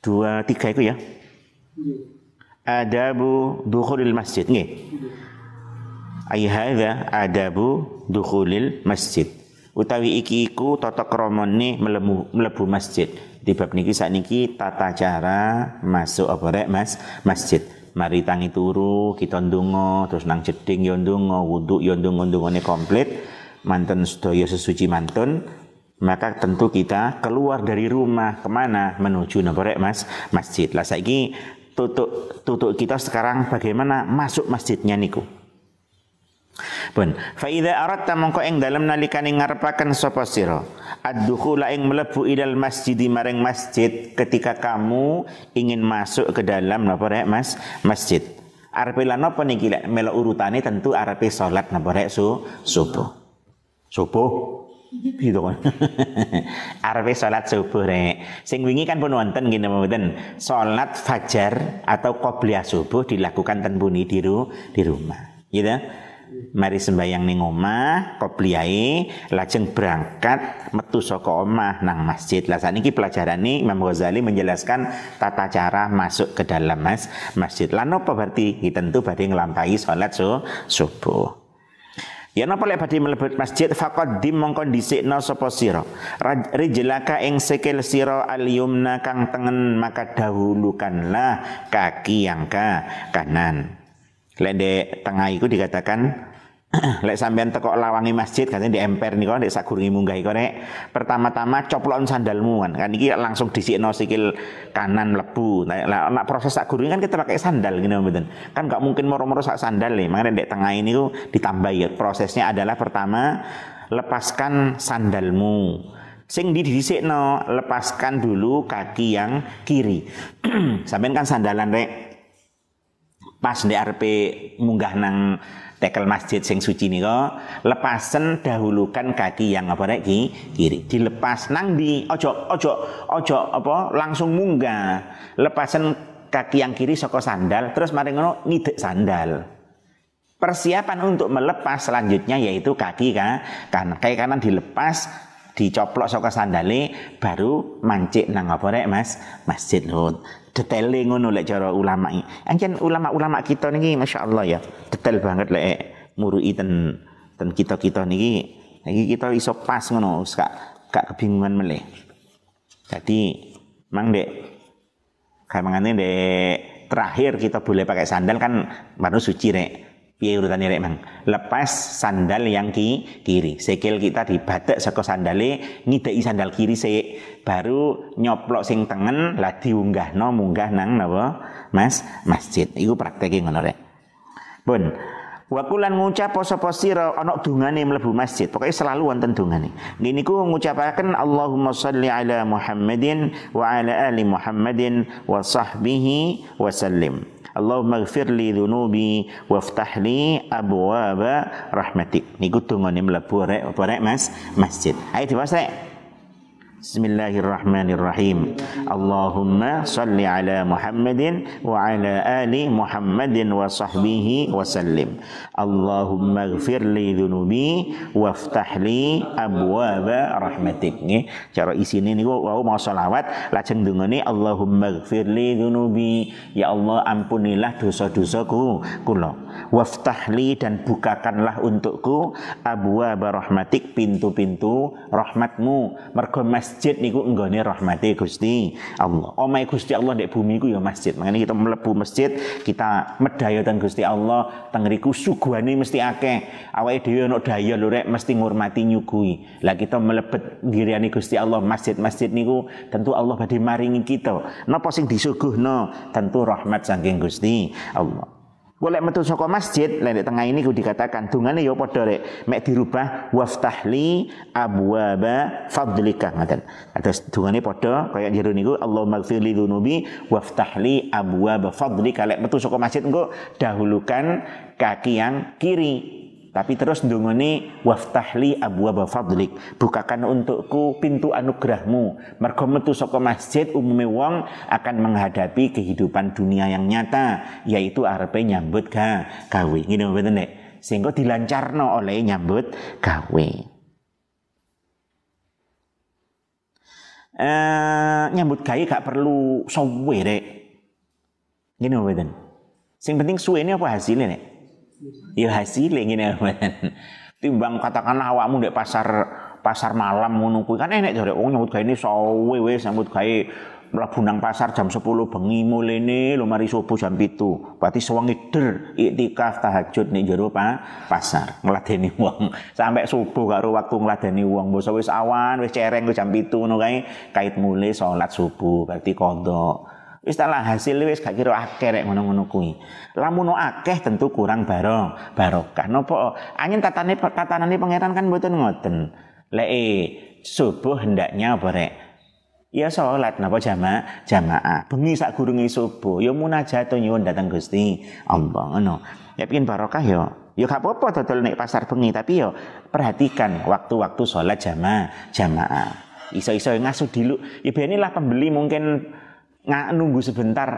dua tiga itu ya? Adabu dukhulil masjid. Nggih. Ay hadza adabu dukhulil masjid. Utawi iki iku tata kramane mlebu mlebu masjid. Di bab niki sakniki tata cara masuk apa rek Mas? Masjid. Mari tangi turu kita ndonga terus nang jeding yo ndonga wudu yo ndonga ndongane komplit. Manten sedaya sesuci mantun maka tentu kita keluar dari rumah ke mana? Menuju nabarek mas. Masjid. Lah saiki tutuk tutuk kita sekarang bagaimana masuk masjidnya niku? Pun, fa idza aradta mongko ing dalem nalikane ngarepaken sapa sira ad-dukhula ing mlebu ilal masjid maring masjid ketika kamu ingin masuk ke dalam napa rek Mas. Masjid. Arepe lan napa niki? Urutane tentu arepe salat napa rek su subuh. Subuh gitu kan. Arep salat subuh rek. Sing wingi kan pun wonten ngene mboten. Salat fajar atau qobliyah subuh dilakukan ten buni di, ru, di rumah. Gitu. Mari sembahyang ning omah, qobliyahe lajeng berangkat metu saka omah nang masjid. Lah saniki pelajarane Imam Ghazali menjelaskan tata cara masuk ke dalam mas masjid. Lah napa berarti? Tentu badhe nglampahi salat so, subuh. Ya napa lek badhe mlebet masjid faqaddim mongko dhisikna sapa sira. Rijlaka ing sikil sira al yumna kang tengen maka dahulukanlah kaki yang ke kanan. Lek tengah itu dikatakan lek sampean teko lawangi masjid katanya di emper nih kok sakurungi munggah iku nek pertama-tama coplon sandalmu kan. Kan iki langsung disikno sikil kanan lebu nah, nah proses sakurungi kan kita pakai sandal gini mboten? Kan nggak mungkin moro-moro sak sandal nih makanya di tengah ini tuh ditambah ya prosesnya adalah pertama lepaskan sandalmu. Sing di no lepaskan dulu kaki yang kiri. Sampean kan sandalan rek. Pas di RP munggah nang tekel masjid sing suci nika lepasen dahulukan kaki yang apa rek kiri. Dilepas nang di ojo ojo ojo apa langsung munggah. Lepasen kaki yang kiri saka sandal terus mari ngono sandal. Persiapan untuk melepas selanjutnya yaitu kaki kan kaki kanan dilepas dicoplok saka sandale baru mancik nang apa Mas? Masjid lho detail ngono lek cara ulama iki. Anjen ulama-ulama kita niki masyaallah ya, detail banget lek murui ten ten kita-kita niki. Iki kita iso pas ngono, gak gak kebingungan meleh. Jadi mang dek kayak mangane dek terakhir kita boleh pakai sandal kan baru suci rek piye urutane rek mang? Lepas sandal yang ki kiri. Sikil kita dibatek saka sandale ngideki sandal kiri sik. Baru nyoplok sing tengen lah diunggahno munggah nang napa? Mas masjid. Iku prakteke ngono rek. Pun Wakulan ngucap sapa sira ana dungane mlebu masjid. Pokoke selalu wonten dungane. Ngene niku ngucapaken Allahumma shalli ala Muhammadin wa ala ali Muhammadin wa sahbihi wa sallim. Allahumma ighfir li dhunubi waftah li abwaba rahmatik. Niku dungane mlebu rek rek Mas masjid. Ayo diwasa rek. Bismillahirrahmanirrahim. Allahumma salli ala Muhammadin wa ala ali Muhammadin wa sahbihi wa sallim. Allahumma ighfir li dhunubi waftah li abwaba rahmatik. Nggih, cara isine niku wau mau selawat lajeng dungane Allahumma ighfir li dhunubi. Ya Allah ampunilah dosa-dosaku kula. Waftah li dan bukakanlah untukku abwaba rahmatik pintu-pintu rahmatmu. Mergo masjid niku enggone rahmati Gusti Allah. Omahe Gusti Allah di bumi ku ya masjid. Makanya kita melebu masjid, kita medayatan Gusti Allah, tengriku suguhane mesti akeh. Awake dhewe ono daya lho rek mesti ngurmati nyugui. Lah kita melebet diriani Gusti Allah, masjid-masjid niku tentu Allah badhe maringi kita. Napa sing disuguhno? Tentu rahmat saking Gusti Allah. Golek metu saka masjid, lek tengah ini ku dikatakan dungane ya padha rek, mek dirubah waftahli abwaba fadlika ngaten. Atas dungane padha kaya jero niku Allahumma ighfirli dzunubi waftahli abwaba fadlika lek metu saka masjid engko dahulukan kaki yang kiri tapi terus ndongone waftahli abwaba fadlik. Bukakan untukku pintu anugerahmu. Mergo metu masjid umume wong akan menghadapi kehidupan dunia yang nyata yaitu arepe nyambut ga gawe. Ngene mboten nek? Sehingga dilancarno oleh nyambut gawe. Eh nyambut gawe gak perlu suwe rek ngene mboten. Sing penting suwene apa hasilnya nek Ya hasilnya ngene Timbang katakanlah awakmu di pasar pasar malam ngono kuwi kan enek jare wong nyambut gawe ini sawe wis nyambut gawe mlebu nang pasar jam 10 bengi mulene lho mari subuh jam 7. Berarti sewengi der iktikaf tahajud ning jero pa, pasar ngladeni wong. Sampai subuh karo waktu ngladeni wong. Mbok wis awan wis cereng wis jam 7 ngono kae kait mulai salat subuh berarti kodok. Wis lah hasil wis gak kira akeh rek ngono-ngono kuwi. Lamun akeh tentu kurang barong, barokah. Napa angin tatane tatanane pangeran kan mboten ngoten. Lek eh, subuh hendaknya apa rek? Ya sholat napa jamaah jamaah. Bengi sak gurunge subuh ya munajat nyuwun datang Gusti Allah ngono. Ya pengin barokah ya. Ya gak apa-apa dodol nek pasar bengi tapi ya perhatikan waktu-waktu sholat jamaah jamaah. Iso-iso ngasuh dulu. Ya lah pembeli mungkin nggak nunggu sebentar.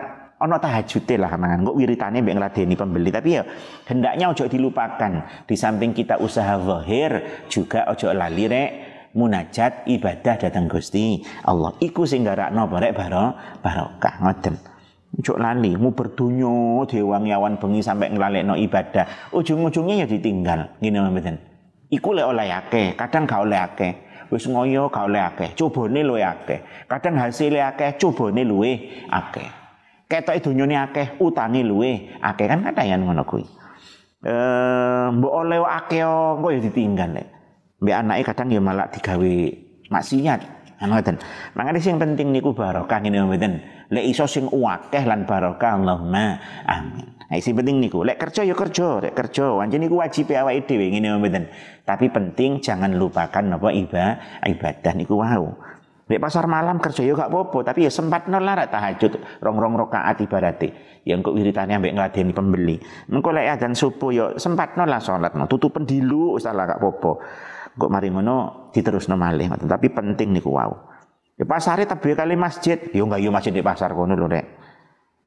Ono tahajud lah mangan kok wiritane mbek ngladeni pembeli. Tapi ya hendaknya ojo dilupakan. Di samping kita usaha zahir juga ojo lali rek. Munajat ibadah datang Gusti Allah. Iku sing garakno barek baro barokah. Ngoten. Ojo lali, mu berdunyo dewang yawan bengi sampai nglalekno ibadah. Ujung-ujungnya ya ditinggal. Gini mboten. Iku lek oleh akeh, kadang gak oleh akeh wis ngoyo oleh akeh, cobane luwe akeh. Kadang hasilé akeh, cobane luwe akeh. Ketoke donyane akeh, utange luwe akeh kan kadang ngono kuwi. Eh mbok oleh akeh engko ya ditinggal lek. Mbek anake kadang ya malah digawe maksiat. Ngoten. Makanya sing penting niku barokah ngene mboten. Lek iso sing akeh lan barokah Allahumma amin. Nah, sing penting niku, lek kerja ya kerja, lek kerja, wancen niku wajib awake dhewe ngene mboten. Tapi penting jangan lupakan napa ibadah, ibadah niku wau. Lek pasar malam kerja ya gak apa-apa, tapi ya sempat nolak tahajud rong-rong rakaat ibarate. yang kok wiritane ambek ngladeni pembeli. Engko lek adzan subuh ya sempat nolak salat, tutupen dilu wis lah gak apa-apa. Kok mari ngono diterusno malih, tapi penting niku wau. Ya pasare tebe kali masjid, yo enggak yo masjid di pasar kono lho rek.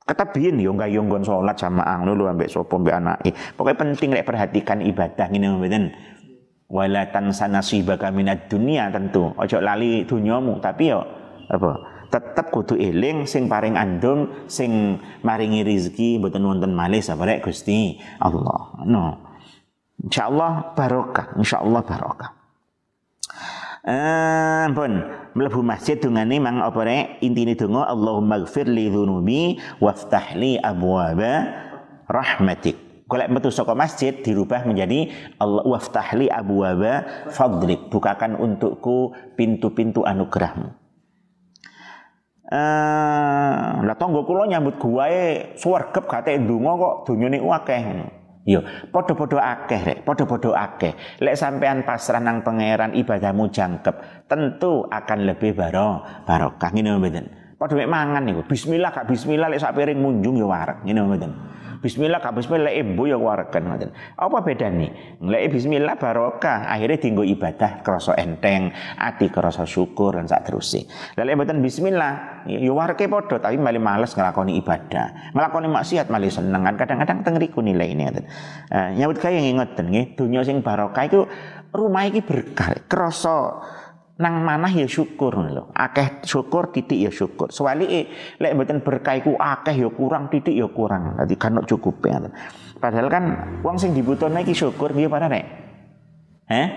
Ketebiin yo enggak yo nggon salat jamaah ngono lho ambek sapa ambek anake. Pokoke penting lek perhatikan ibadah ngene mboten. Wala tansa nasibaka minad dunia tentu. Ojo lali dunyamu tapi yo apa? tetep kudu eling sing paring andum sing maringi rizki mboten wonten malih sabarek Gusti Allah. No. Insyaallah barokah, insyaallah barokah. Eh, pun mlebu masjid dungane mang apa rek intine donga Allahumma ighfir li dzunubi waftah li abwaba rahmatik. Kalau metu saka masjid dirubah menjadi Allah waftah li abwaba fadlik. Bukakan untukku pintu-pintu anugerahmu. Eh, lah tangga kula nyambut guwae swargep gate ndonga kok donyane akeh. Yo, podo-podo akeh rek, podo-podo akeh. Lek sampean pasrah nang pangeran ibadahmu jangkep, tentu akan lebih baro barokah ngene mboten. Podo mek mangan niku. Bismillah gak bismillah lek sak piring munjung yo wareg ngene mboten. Bismillah kak bismillah ibu ya warkan ngoten. Apa bedane? Lek bismillah barokah, akhirnya tinggo ibadah kerasa enteng, ati kerasa syukur dan sak terusé. Lek mboten bismillah, ya warke padha tapi malah males nglakoni ibadah. Nglakoni maksiat malah seneng kan kadang-kadang teng riku ini ngoten. Uh, nyambut kaya ngoten nggih, dunya sing barokah iku rumah iki berkah, kerasa nang manah ya syukur lho. Akeh syukur titik ya syukur. Sewalike lek mboten berkah iku akeh ya kurang titik ya kurang. Dadi kan cukup ya. Padahal kan wong sing dibutuhne iki syukur nggih para nek. Heh?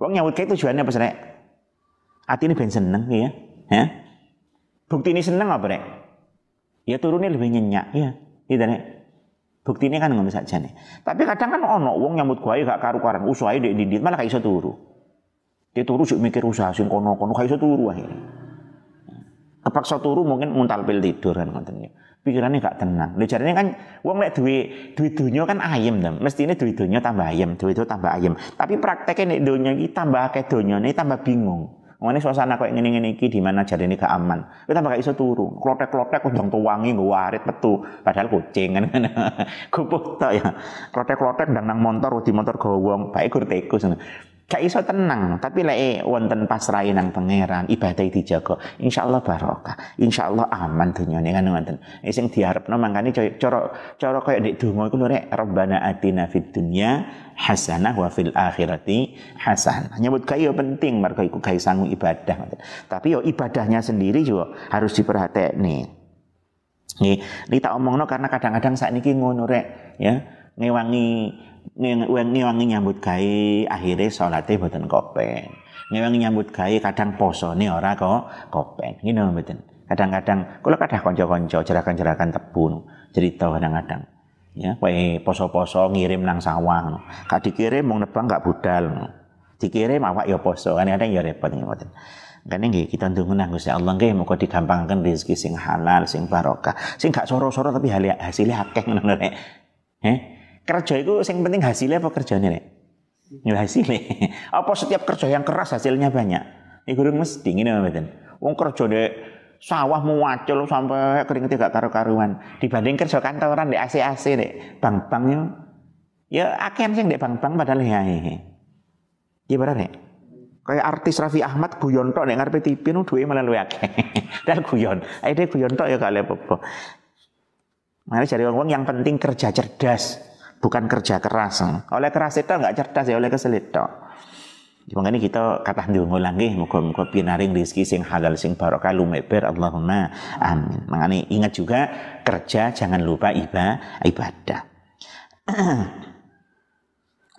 Wong nyambut kae tujuannya apa sih nek? Atine ben seneng ya. Heh? Bukti ini seneng apa nek? Ya turunnya lebih nyenyak ya. Gitu nek. Bukti ini kan ngono saja nih. Tapi kadang kan ono wong nyambut gawe gak karu-karuan, usahae ndek ndit malah gak iso turu. Dia turu juga mikir usaha sing kono-kono kayak turu akhirnya. Kepaksa turu mungkin nguntal pil tidur kan ngoten ya. pikirannya gak tenang. Lho jarene kan wong lek duwe duwe donya kan ayem to. Mestine duwe donya tambah ayem, duwe itu tambah ayem. Tapi prakteknya nek donya iki tambah akeh donyane tambah bingung. Ngene suasana kok ngene-ngene iki di mana jarene gak aman. Tambah gak iso turu. Klotek-klotek ndang tuwangi nggo warit metu. Padahal kucing kan. Kupuh ya. Klotek-klotek ndang nang motor di motor gawa wong, bae gur tekus gak iso tenang tapi lek wonten pasrahe nang pangeran ibadah dijaga insyaallah barokah insyaallah aman dunyane kan wonten sing diharapno mangkane cara cara kaya ndek donga iku lho rek rabbana atina fid dunya hasanah wa fil akhirati hasanah. Nyebut kaya penting mergo iku gawe sangu ibadah tapi yo ibadahnya sendiri juga harus diperhatekne. Nih, ini tak omongno karena kadang-kadang saat ini ngono rek, ya ngewangi ngewangi nyambut gawe akhirnya sholatnya boten kopen. Ngewangi nyambut gawe kadang posone ora kok kopen. Ngene mboten. Kadang-kadang kula kadah kanca-kanca jerakan-jerakan tebu cerita kadang-kadang. Ya kowe poso-poso ngirim nang sawah gak dikirim mau nebang gak budal dikirim awak ya poso. Kadang-kadang ya repot ngoten Karena nggih kita ndonga nang Gusti Allah. Nggih muga digampangkan rezeki sing halal, sing barokah, sing gak soro-soro tapi hasilnya akeh ngono rek. Eh? Kerja itu yang penting hasilnya apa kerjanya nih? Ya hasilnya. Apa setiap kerja yang keras hasilnya banyak? Ini gurung mesti ini mboten. Wong kerja dek sawah muacul sampai kering tidak karu-karuan dibanding kerja kantoran di AC-AC dek bang-bang yo. Ya akhirnya sing dek bang-bang padahal ya. Gimana nih? Kayak artis Raffi Ahmad guyon tok nek ngarepe TV nu duwe malah akeh. Dan guyon. Ae guyon tok ya gak apa-apa. Mari cari wong yang penting kerja cerdas bukan kerja keras. Oleh keras itu nggak cerdas ya oleh keselit tok. Makanya kita kata ndonga lagi muga-muga pinaring rezeki sing halal sing barokah lumeber Allahumma amin. Makanya ingat juga kerja jangan lupa ibadah.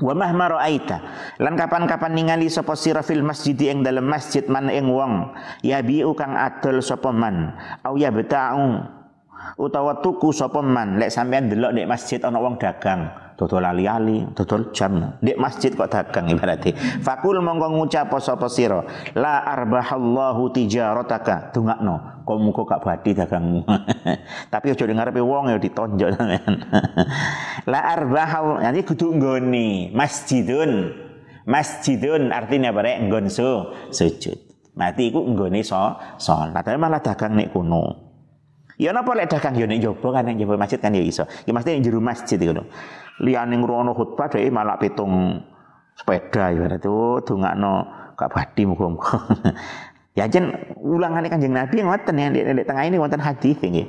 Wa mahma ra'aita lan kapan-kapan ningali sapa sira fil masjid ing dalam masjid man ing wong ya biu kang adol sapa man au ya beta'u utawa tuku sapa man lek sampean delok nek masjid ana wong dagang dodol ali-ali dodol jam. Nek masjid kok dagang ibarate fakul monggo ngucap sapa sira la arbahallahu tijarataka. Dongakno kok muga gak badi dagangmu? Tapi aja ngarepe wong ya ditonjok sampean la arbahal yani kudu nggone masjidun. Masjidun artinya apa rek? Nggon sujud. Mati iku nggone so salat. Malah dagang nek kuno Ya napa lek dagang yo nek njaba kan nek njaba masjid kan ya iso. Ya mesti ning jero masjid iku lho. Liyane ngrono khutbah dhek malah pitung sepeda ibarat itu dongakno gak badi muga-muga. ya jen ulangane Kanjeng Nabi ngoten ya di, tengah ini wonten hadis nggih.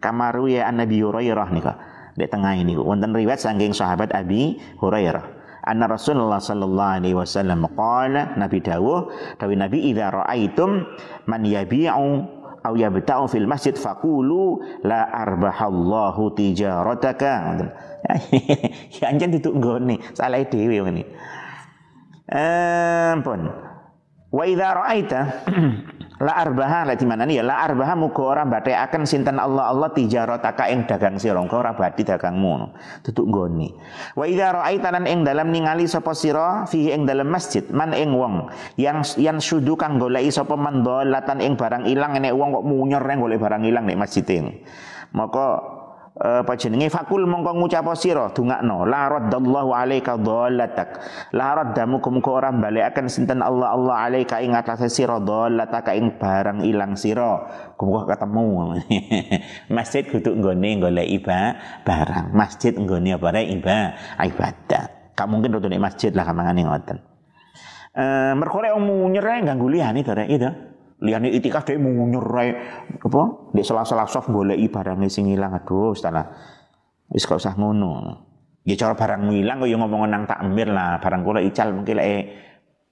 Kamaru ya an Nabi Hurairah nika. Di tengah ini wonten riwayat saking sahabat Abi Hurairah. Anna Rasulullah sallallahu alaihi wasallam qala Nabi dawuh dawi Nabi idza ra'aitum man yabi'u au yabta'u fil masjid faqulu la arbahallahu tijarataka. Ya anjen duduk nggone salah dhewe ngene ampun. Wa idza ra'aita La arbaha la di mana ya? La arbaha muga ora akan sinten Allah Allah tijarataka ing dagang sira. Engko ora badi dagangmu tutuk nggone. Wa idza ra'aita lan ing dalam ningali sapa sira fihi ing dalam masjid man ing wong yang yang sudu kang goleki sapa man dolatan ing barang ilang nek wong kok munyer golek barang ilang nek masjid Maka apa jenenge? Fakul mongko ngucap sira dungakno. La raddallahu alaika dhallatak la raddamu muga ora balekaken sinten Allah Allah alaika ing atase sira dhallatak ing barang ilang sira. Muga ketemu. Masjid kudu nggone golek iba barang. Masjid nggone apa rek? Iba ibadah. Gak mungkin rutune masjid lah kamangane ngoten. Eh mergo rek munyer ganggu liyane to rek itu liyane itikaf dhek mungur ae. Apa? Ndek sela-sela soft goleki barange sing ilang. Aduh salah wis gak usah ngono. Ya cara barang ilang kok ya ngomong nang takmir lah. Barang kula ical mungkin lek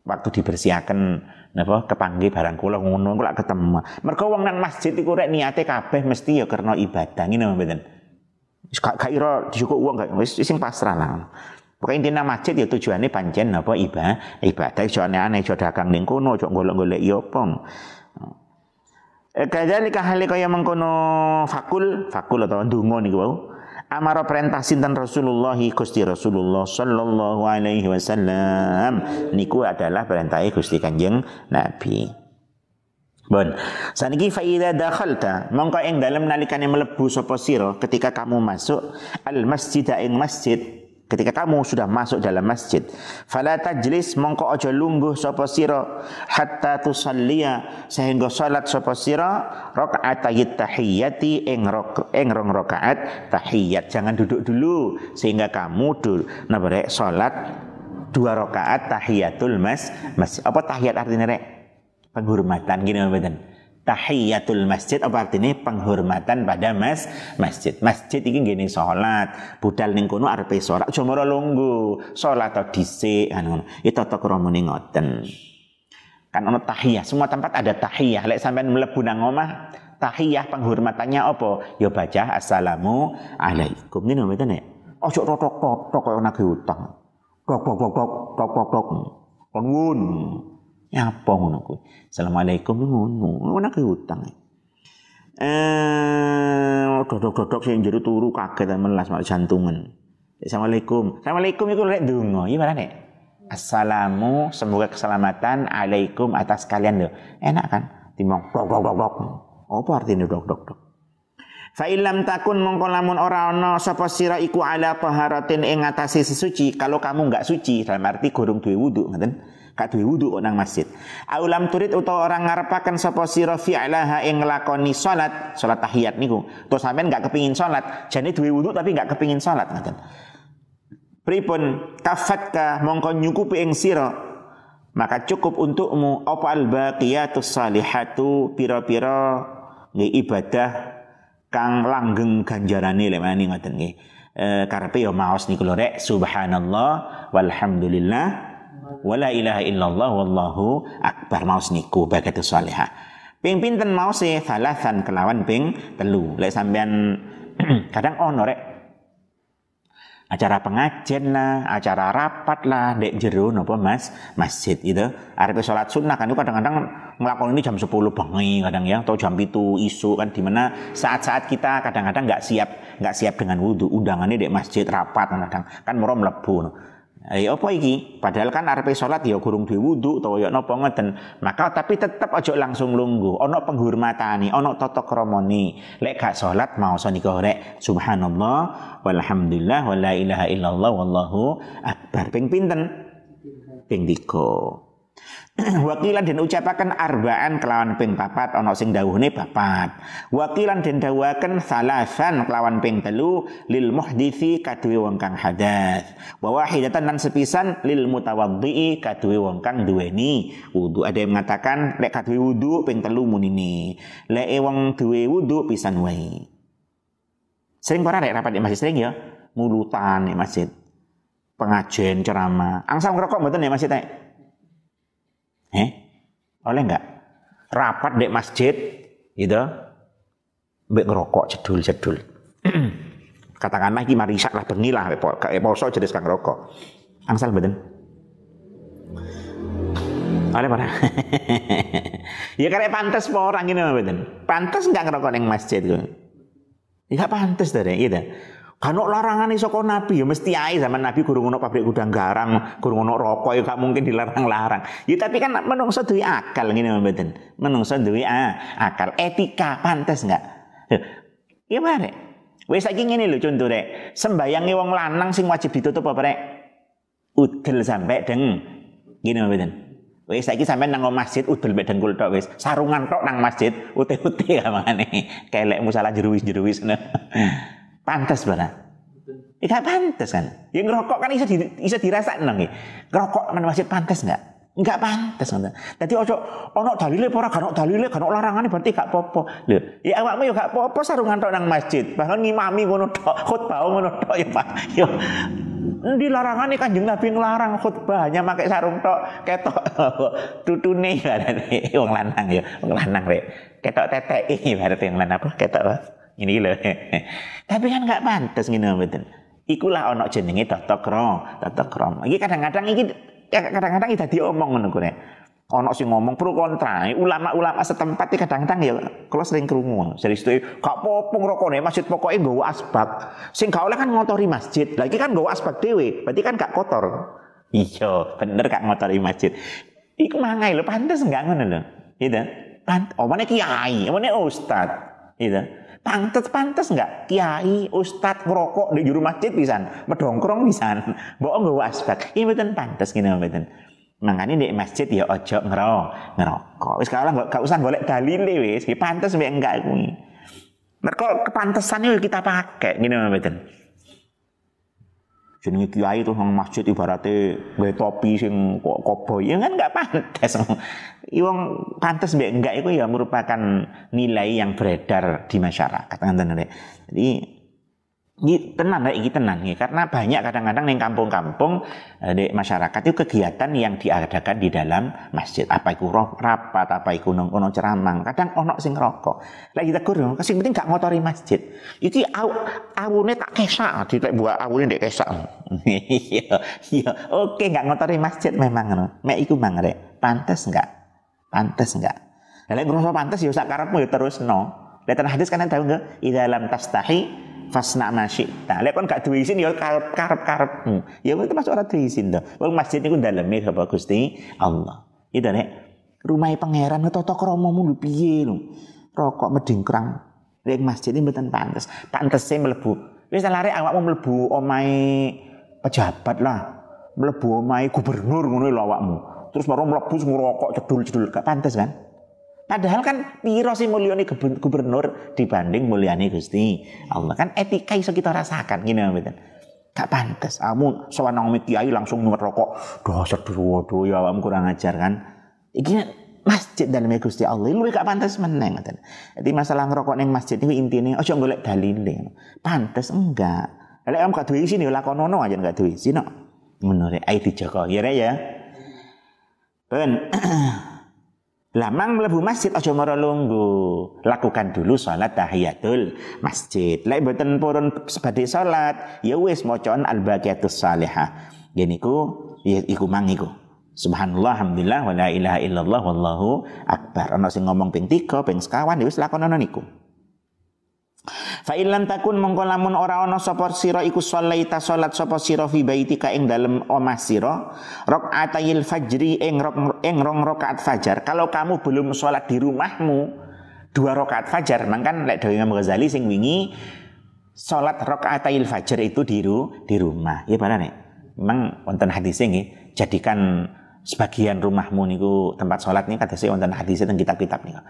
waktu dibersihkan napa kepanggih barang kula ngono kula ketemu. Mergo wong nang masjid iku rek niate kabeh mesti ya karena ibadah. Ngene mboten? Wis gak gak ira dicukup wong gak wis sing pasrah lah. Pokoknya intinya masjid ya tujuannya pancen apa ibadah, ibadah. Iso aneh-aneh iso dagang ning kono, iso golek-golek ya apa. Eh, hale kaya mengkono fakul, fakul atau ndonga niku. Amara perintah sinten Rasulullah Gusti Rasulullah sallallahu alaihi wasallam niku adalah perintah Gusti Kanjeng Nabi. Bon. Saniki fa idza dakhalta, mongko ing dalem nalikane mlebu sapa sira ketika kamu masuk al masjid ing masjid ketika kamu sudah masuk dalam masjid fala tajlis mongko aja lungguh sapa sira hatta tusalliya sehingga salat sapa sira rakaat tahiyyati ing ing rong rakaat tahiyat jangan duduk dulu sehingga kamu dul napa salat dua rakaat tahiyatul mas mas apa tahiyat artinya rek? Penghormatan gini mboten tahiyatul masjid apa artinya penghormatan pada mas masjid? Masjid ini gini sholat budal ning kono arepe sholat mara lunggu. Sholat atau dhisik anu itu tata kramane ngoten. Kan ono tahiyah. Semua tempat ada tahiyah. Lek sampean mlebu nang omah tahiyah penghormatannya apa? Ya baca assalamu alaikum. Ini mboten nek ojo tok tok tok kaya nagih utang tok tok tok tok tok tok tok kon Nyapa ngono kuwi. Assalamualaikum ngono. Ngono ki utang. Eh, dodok-dodok sing jero turu kaget melas mak jantungan. Assalamualaikum. Assalamualaikum iku lek donga. Iya marane. Assalamu semoga keselamatan alaikum atas kalian lho. Enak kan? Timbang dok dok dok dok. Apa artinya dok dok dok? Fa illam takun mongko lamun ora ana sapa sira iku ala taharatin ing ngatasi sesuci kalau kamu enggak suci dalam arti gurung duwe wudu ngoten gak duwe wudu nang masjid. Aulam turid utawa orang ngarepaken sapa sira fi'laha ing nglakoni salat, salat tahiyat niku. Terus sampean gak kepingin salat, jane duwe wudu tapi gak kepingin salat ngoten. Pripun kafatka mongko nyukupi ing sira maka cukup untukmu apa al baqiyatus salihatu pira-pira nggih ibadah kang langgeng ganjarane lek ngoten nggih. Eh karepe ya maos niku lho rek subhanallah walhamdulillah wala ilaha illallah wallahu akbar. Maus niku bagatu salihah. Ping pinten maus e? Salasan kelawan ping telu. Lek sampean kadang ono rek. Acara pengajian lah, acara rapat lah, dek jeru nopo mas? Masjid gitu. Arep sholat sunnah kan itu kadang-kadang melakukan ini jam 10 bengi kadang ya, atau jam itu isu kan di mana saat-saat kita kadang-kadang nggak siap nggak siap dengan wudhu undangannya dek masjid rapat kadang kan moro melebu. Ya apa iki? Padahal kan arepe salat ya gurung wudu utawa ya napa ngeten. Maka tapi tetep aja langsung lungguh. Ana penghormatane, ana tata kramane. Lek gak salat mau nika rek subhanallah walhamdulillah wala ilaha illallah wallahu akbar. Ping pinten? Ping 3. wakilan den ucapaken arbaan kelawan ping papat ana sing dawuhne papat. Wakilan den dawuhaken salasan kelawan ping telu lil muhdisi kaduwe wong kang hadas. Wa wahidatan lan sepisan lil mutawaddi kaduwe wong kang duweni. Wudu ada yang mengatakan lek kaduwe wudu ping telu munine lek wong duwe wudu pisan wae. Sering para rek rapat di masjid? Sering ya? Mulutan di masjid. Pengajian ceramah. Angsal ngerokok mboten ya masjid teh Eh? Oleh enggak? Rapat di masjid gitu. Mbek ngerokok cedul-cedul. Katakanlah iki mari isak lah bengi lah poso jenis kang rokok. Angsal mboten? Oleh para. ya karena pantas po orang ini mboten. Pantas enggak ngerokok ning masjid ku. Ya pantas dari gitu. Kalau larangan saka Nabi ya mesti ae zaman Nabi gurung ono pabrik gudang garang, gurung ono rokok ya gak mungkin dilarang-larang. Ya tapi kan menungso duwe akal ngene mboten. Menungso duwe ah, akal, etika pantas enggak? Ya bare. Wis saiki ngene lho contoh rek. Sembayange wong lanang sing wajib ditutup apa rek? Udel sampai deng. Gini mboten. Wis saiki sampean nang masjid udel mek dengkul tok wis. Sarungan tok nang masjid, ute-ute kamane. Kelek musalah jeruwis-jeruwis. Pantas bala. Iya pantas kan. Yang ngerokok kan bisa di, bisa dirasa nang Ngerokok mana masih pantas enggak? Enggak pantas ngono. Dadi ojo ono dalile ora gak ono dalile gak ono larangane berarti gak popo. Lho, ya awakmu yo gak popo sarungan tok nang masjid. Bahkan ngimami ngono tok, khutbah ngono tok ya Pak. Yo di larangan kanjeng Nabi ngelarang khutbahnya pakai sarung tok ketok tutune berarti wong lanang ya wong lanang rek ketok teteki berarti wong lanang apa ketok apa ini loh. Tapi kan nggak pantas gini betul. Ikulah ono jenenge tata krom. Iki kadang-kadang iki kadang-kadang iki dadi omong ngono kuwi. Ono ngomong pro kontra. Ulama-ulama setempat iki kadang-kadang ya kalau sering krungu. Serius itu gak apa-apa ngrokone masjid pokoknya nggawa asbak. Sing oleh kan ngotori masjid. Lagi kan nggawa asbak dhewe, berarti kan gak kotor. Iya, bener gak ngotori masjid. Iku mangai lho, pantes enggak ngono lho. Gitu. Pant omane kiai, omane ustad. Gitu. Pantes pantes enggak kiai, ustad ngerokok di juru masjid pisan, medongkrong pisan. Mbok nggawa asbak. Ini mboten pantes ngene mboten. Mangane di masjid ya ojo ngerok, ngerokok. Wis kalau enggak gak usah dalil wis, ki pantes mek enggak kuwi. Mereka kepantesan itu kita pakai, gini mboten jenenge kiai terus nang masjid ibaratnya gawe topi sing kok koboi. Ya kan enggak pantas wong pantas mbek enggak itu ya merupakan nilai yang beredar di masyarakat. Ngoten jadi tenan ini tenan ya. karena banyak kadang-kadang di kampung-kampung eh, di masyarakat itu kegiatan yang diadakan di dalam masjid. Apa itu rapat apa itu ono ono ceramah kadang ono sing rokok lagi kita kurang kasih penting gak ngotori masjid. Itu aw, awune tak kesak tidak buat awune dek kesak. Iya iya. Oke gak ngotori masjid memang no. mek iku mang rek. Pantas enggak pantas enggak lek ngrasa pantas ya sak karepmu ya terus no Lihat hadis kan tahu enggak? Di dalam tastahi fasna masyita. Lek kon gak duwe izin ya karep-karepmu. Ya itu masuk ora duwe izin to. Wong masjid niku daleme sapa Gusti Allah. Itu nek rumah pangeran tata kramamu lho piye lho. Rokok medingkrang. Lek masjid ini mboten pantes. Pantese mlebu. Wis lare awakmu mlebu omahe pejabat lah. Mlebu omahe gubernur ngono lho awakmu. Terus baru mlebu ngrokok cedul-cedul gak pantes kan? Padahal kan piro sih mulyani gubernur dibanding mulyani Gusti Allah. Kan etika iso kita rasakan gini mboten. Gak pantas. Kamu sewenang kiai langsung ngerokok. Dasar waduh ya awakmu kurang ajar kan. Iki masjid dalam Gusti Allah lu gak pantas meneng ngoten. Jadi masalah ngerokok neng masjid itu intinya ojo golek dalile. Pantas enggak. Lek kamu gak duwe sini lakonono aja gak duwe sini. Menurut ai dijaga ya ya. Ben Lamang mlebu masjid aja mara lunggu. Lakukan dulu salat tahiyatul masjid. Lek mboten purun sebagai salat, ya wis macaan al-baqiyatus salihah. Gini ku ya iku mang iku. Subhanallah, alhamdulillah, wa la ilaha illallah, wallahu akbar. Ana sing ngomong ping 3, ping sekawan, ya wis lakonono niku. Fa takun mongko lamun ora ana sapa sira iku sholaita salat sapa sira fi baitika ing dalem omah sira rakaatayil fajri ing rok ing rong rakaat fajar. Kalau kamu belum salat di rumahmu dua rakaat fajar, mangkan lek dawuh Imam Ghazali sing wingi salat rakaatayil fajar itu di di rumah. Ya para nek. Memang wonten hadis nggih, jadikan sebagian rumahmu niku tempat salat kata saya wonten hadis teng kitab-kitab niku.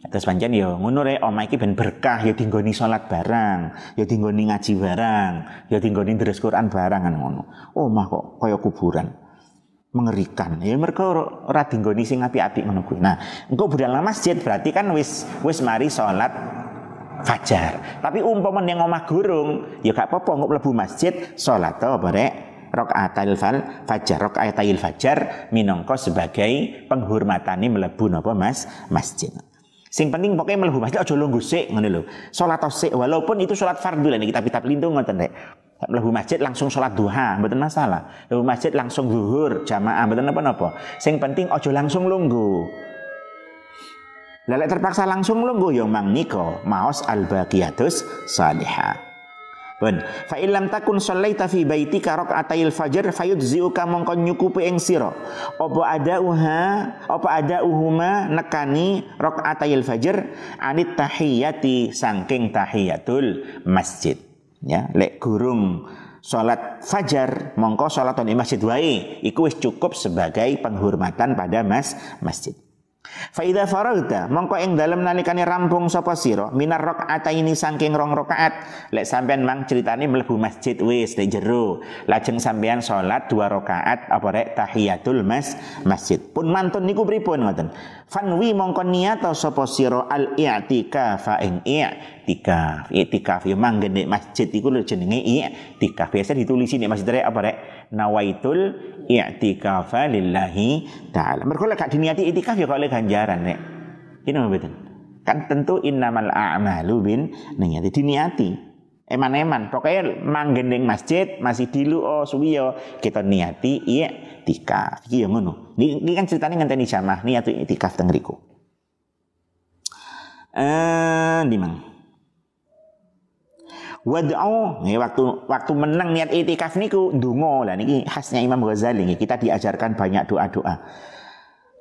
Terus pancen ya ngono rek omah iki ben berkah ya dinggoni salat barang, ya dinggoni ngaji barang, ya dinggoni deres Quran barang kan ngono. Omah kok kaya kuburan. Mengerikan. Ya mereka ora dinggoni sing apik-apik ngono kuwi. Nah, engko budal masjid berarti kan wis wis mari salat fajar. Tapi umpama yang omah gurung, ya gak apa-apa engko mlebu masjid salat apa rek? Rokaatil fal fajar, rokaatil fajar minangka sebagai penghormatane mlebu napa Mas masjid. Sing penting pokoknya mlebu masjid aja lungguh sik ngene lho. Salat sik walaupun itu salat fardu lah kita kitab lindung ngoten rek. Mlebu masjid langsung salat duha, mboten masalah. Mlebu masjid langsung zuhur jamaah, mboten napa-napa. Sing penting aja langsung lungguh. Lelek terpaksa langsung lungguh yang mang niko maos al baqiyatus salihah. Pun fa illam takun sallaita fi baitika raka'atail fajr fayudziuka mongko nyukupi ing sira. Apa ada uha apa ada uhuma nekani raka'atail fajr anit tahiyati saking tahiyatul masjid. Ya, lek gurung salat fajar mongko salat di masjid wae iku wis cukup sebagai penghormatan pada mas masjid. Faida faragta mongko ing dalem nalikane rampung sapa sira minar ini saking rong rakaat. Lek sampean mang critane mlebu masjid wis nek jero. Lajeng sampean salat dua rakaat apa rek? Tahiyatul mas masjid. Pun mantun niku pripun ngoten? Fanwi mongko niat sapa sira al i'tikaf ing i'tikaf i'tikaf yo manggen nek masjid iku lho jenenge i'tikaf biasa ditulisi nek masjid rek apa rek nawaitul i'tikafa lillahi taala. Mergo lek gak diniati itikaf ya kok oleh ganjaran nek. Ini mboten. Kan tentu innamal a'malu bin niati diniati. Eman-eman, pokoknya manggening masjid masih dilu oh suwi yo kita niati i'tikaf. Iki yo ngono. Ini kan ceritanya ngenteni jamaah niati i'tikaf teng riku. Eh, di mana? Wad'u. Nih waktu waktu menang niat itikaf niku ndonga lah niki khasnya Imam Ghazali nih kita diajarkan banyak doa-doa.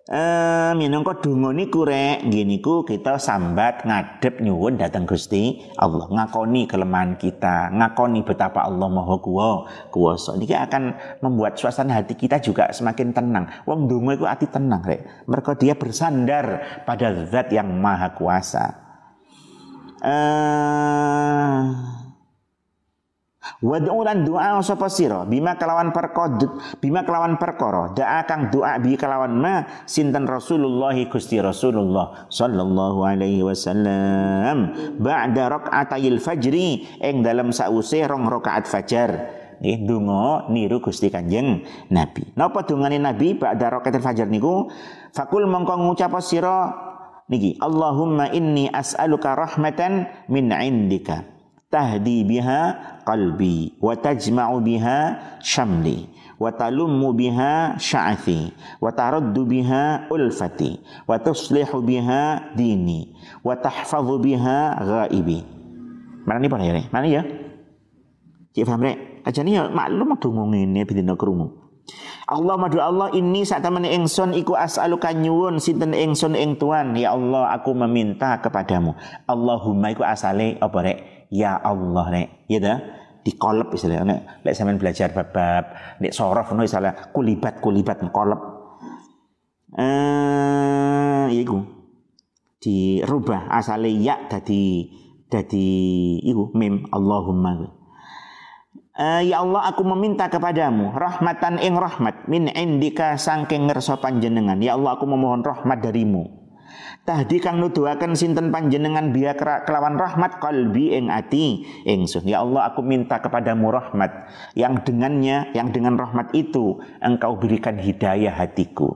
Eh minangka donga niku rek nggih niku kita sambat ngadep nyuwun datang Gusti Allah. Ngakoni kelemahan kita ngakoni betapa Allah Maha Kuwa kuwasa. Niki akan membuat suasana hati kita juga semakin tenang. Wong donga iku hati tenang rek. Mereka dia bersandar pada zat yang maha kuasa. Eh Wad'u lan doa sapa sira bima kelawan perkod bima kelawan perkara doa kang doa bi kelawan ma sinten Rasulullah Gusti Rasulullah sallallahu alaihi wasallam ba'da rakaatayil fajri ing dalam sause rong rakaat fajar nggih donga niru Gusti Kanjeng Nabi. Napa dongane Nabi ba'da rakaatil fajar niku? Fakul mongko ngucap sira niki Allahumma inni as'aluka rahmatan min indika tahdi biha qalbi wa tajma'u biha syamli wa talummu biha sya'athi wa taraddu biha ulfati wa tuslihu biha dini wa tahfadhu biha ghaibi. Mana ni ya mana ya? Cik faham rek? Aja ni ya maklum dongo ngene bidina krungu Allah madu Allah ini saat teman engson iku as'aluka nyuwun sinten engson eng tuan. Ya Allah aku meminta kepadamu. Allahumma iku asale apa rek ya Allah nek. Ya dah dikolep istilahnya nek. Lek sampean belajar bab-bab nek sorof no istilah kulibat kulibat kolep eh iku. Dirubah asale ya dadi dadi iku mim. Allahumma. Uh, ya Allah aku meminta kepadamu rahmatan ing rahmat min indika sangking ngerso panjenengan. Ya Allah aku memohon rahmat darimu tahdi kang nuduhaken sinten panjenengan biya kelawan rahmat kalbi ing ati? Ingsun ya Allah aku minta kepadamu rahmat. Yang dengannya yang dengan rahmat itu engkau berikan hidayah hatiku.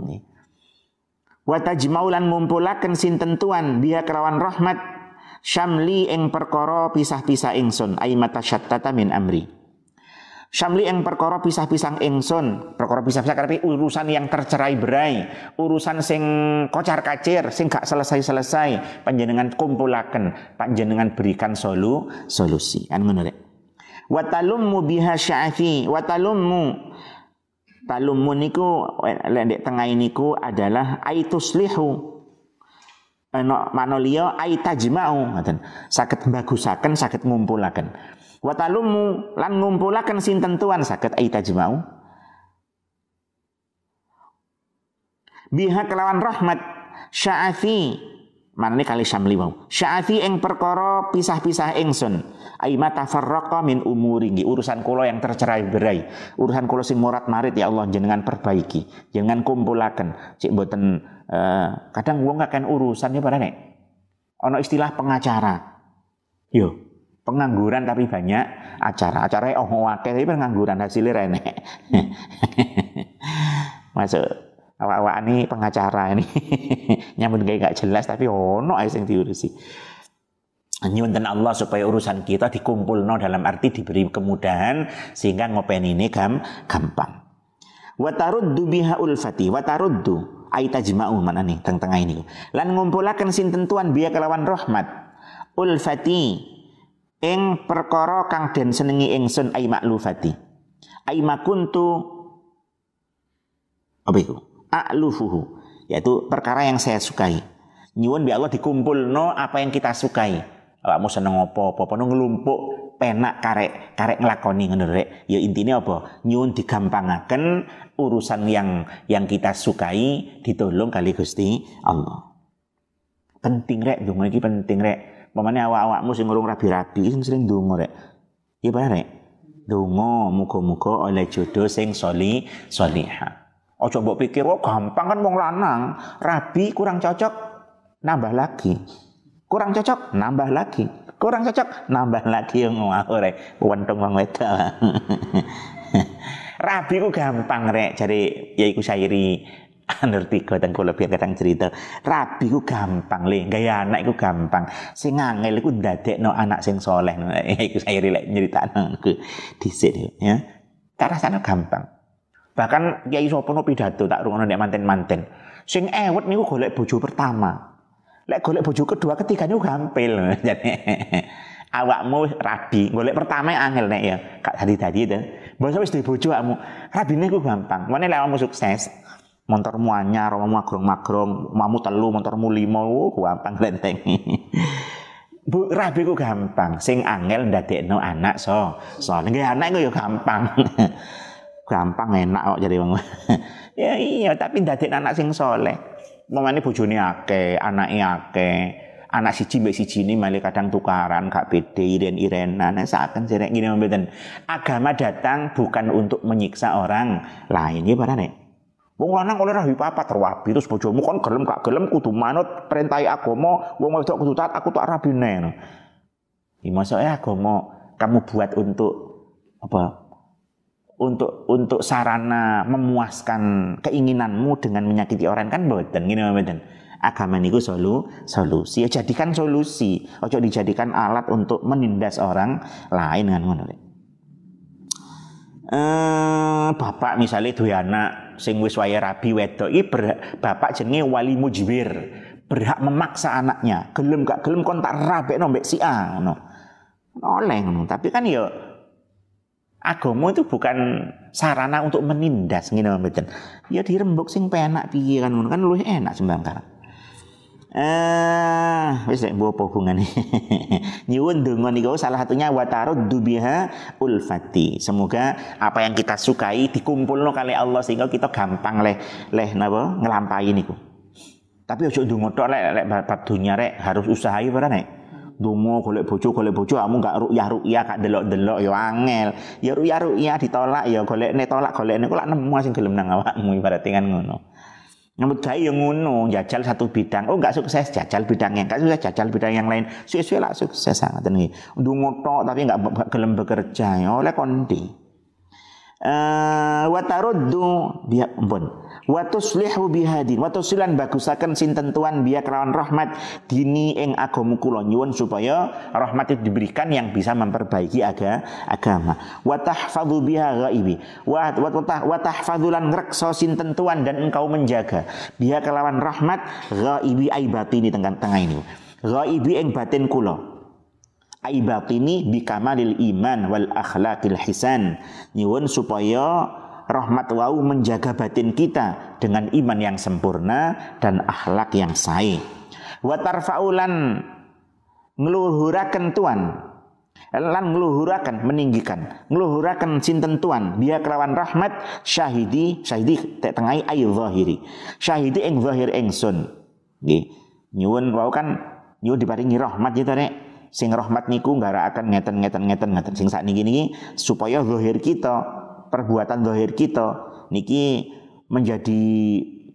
Wa tajmaulan ngumpulaken sinten tuan biya kelawan rahmat syamli ing perkara pisah-pisah ingsun ay mata syattata min amri Syamli yang perkara pisah-pisah ingsun, perkara pisah-pisah tapi urusan yang tercerai berai, urusan sing kocar kacir, sing gak selesai-selesai, panjenengan kumpulaken, panjenengan berikan solu solusi. Kan ngono rek. Wa talummu biha sya'fi, wa talummu talummu niku lendek tengah niku adalah aituslihu Eno manolio aitajma'u ngoten. Saged bagusaken, saged ngumpulaken. Watalumu lan ngumpulaken sinten tuan saged aita jemau. Biha kelawan rahmat sya'afi mana kali syamli mau sya'afi ing perkara pisah-pisah ingsun. Ai mata min umuri. Urusan kula yang tercerai berai. Urusan kula sing morat marit ya Allah jenengan perbaiki. Jenengan kumpulaken. Cik mboten uh, kadang wong akan urusan ya pada nek. Ana istilah pengacara. Yo pengangguran tapi banyak acara. Acara oh wakil tapi pengangguran hasilnya rene masuk. Awak-awak ini pengacara ini. Nyambut kayak gak jelas tapi ono aja yang diurusi. Nyunten Allah supaya urusan kita dikumpul no dalam arti diberi kemudahan sehingga ngopen ini gam, gampang. Wataruddu biha ulfati wataruddu aitajma'u mana nih teng tengah ini. Lan ngumpulakan sinten tuan biya kelawan rahmat. Ulfati ing perkara kang den senengi ingsun ai maklufati. Ai makuntu apa itu? A'lufuhu yaitu perkara yang saya sukai. Nyuwun bi Allah dikumpul no apa yang kita sukai. Awakmu seneng apa? Apa no ngelumpuk penak karek karek ngelakoni ngono rek. Ya intinya apa? Nyuwun digampangaken urusan yang yang kita sukai ditolong kali Gusti Allah. Penting rek. Donga iki penting rek Pamane awak-awakmu sing ngurung rabi-rabi sing sering ndonga rek. Iya bener rek. Donga muga-muga oleh jodoh sing soli solihah. Ojo mbok pikir oh gampang kan wong lanang, rabi kurang cocok nambah lagi. Kurang cocok nambah lagi. Kurang cocok nambah lagi yang ngawur rek. Wentung wong wedok. rabi ku gampang rek cari ya iku Anur tiga dan biar kadang cerita. Rabi ku gampang le. Gaya anak ku gampang. Sing angel ku dadek no anak sing soleh. Iku saya rilek cerita ke dhisik ya. Cara sana gampang. Bahkan kiai sapa no pidato tak rungono nek manten-manten. Sing ewet niku golek bojo pertama. Lek golek bojo kedua ketiga niku gampil. Jadi awakmu rabi golek pertama angel nek ya. Kak tadi tadi itu bos wis duwe bojo awakmu. Rabine ku gampang. Mana lek awakmu sukses Montormu anyar, omamu magrong-magrong, omamu telu, montormu lima, oh, gampang lenteng. Bu, rabi ku gampang, sing angel ndadekno anak so. So, nggih anak ku ya gampang. gampang enak kok jadi wong. ya iya, tapi ndadekno anak sing soleh. Mamane bojone akeh, anake akeh. Anak siji mbek siji ini malah kadang tukaran, gak beda iren-irenan. Nah, seakan jerek gini mboten. Agama datang bukan untuk menyiksa orang lain. Ya pada nek. Wong lanang oleh rabi papat terwabi terus bojomu kon gelem gak gelem kudu manut perintahi agama, wong wedok kudu taat aku tak rabine. No. Di maksudnya agama kamu buat untuk apa? Untuk untuk sarana memuaskan keinginanmu dengan menyakiti orang kan boten ngene mboten. Agama niku solu, solusi. Ya jadikan solusi, ojo dijadikan alat untuk menindas orang lain kan ngono eh, bapak misalnya duwe anak sing wis waya rabi wedok iki bapak jenenge wali mujbir berhak memaksa anaknya. Gelem gak gelem kon tak rabekno mbek si A ngono. Oleh ngono. Tapi kan ya agama itu bukan sarana untuk menindas ngene mboten. Ya dirembuk sing penak piye kan ngono. Kan luwih enak sembangkar Eh, wis nek apa hubungane. Nyuwun donga niku salah satunya watarud dubiha ulfati. Semoga apa yang kita sukai dikumpulno kali Allah sehingga kita gampang leh leh napa nglampahi niku. Tapi ojo ndonga tok lek lek bab dunya rek harus usahaи ora nek. Donga golek bojo golek bojo kamu gak rukyah rukyah gak delok-delok ya angel. Ya rukyah rukyah ditolak ya golek ne tolak golek ne kok nemu sing gelem nang awakmu ibarat kan ngono. Nyambut gawe yang ngono, jajal satu bidang. Oh enggak sukses, jajal bidang yang enggak sukses, jajal bidang yang lain. Suwe-suwe lah sukses sangat ini. Ndungu tok tapi enggak gelem bekerja ya oleh kondi uh, wa taruddu biya ampun. Wa bihadin wa tusilan bagusaken sinten tuan biya kelawan rahmat dini ing agama kula. Nyuwun supaya rahmat itu diberikan yang bisa memperbaiki aga, agama. Wa tahfadzu biha ghaibi. Wa wa tahfadzulan ngrekso sinten tuan dan engkau menjaga. Biya kelawan rahmat ghaibi aibati ini tengah-tengah ini. Ghaibi ing batin kula aibatini bikamalil iman wal akhlaqil hisan. Nyuwun supaya rahmat wau menjaga batin kita dengan iman yang sempurna dan akhlak yang sae. Wa tarfaulan ngluhuraken tuan. Lan ngluhuraken meninggikan. Ngluhuraken sinten tuan? Biya kelawan rahmat syahidi syahidi tek tengai ayu zahiri. Syahidi ing zahir ingsun. Nggih. Nyuwun wau kan nyuwun diparingi rahmat ya nek sing rahmat niku akan ngeten ngeten ngeten ngeten. Sing saat niki niki supaya zahir kita perbuatan zahir kita niki menjadi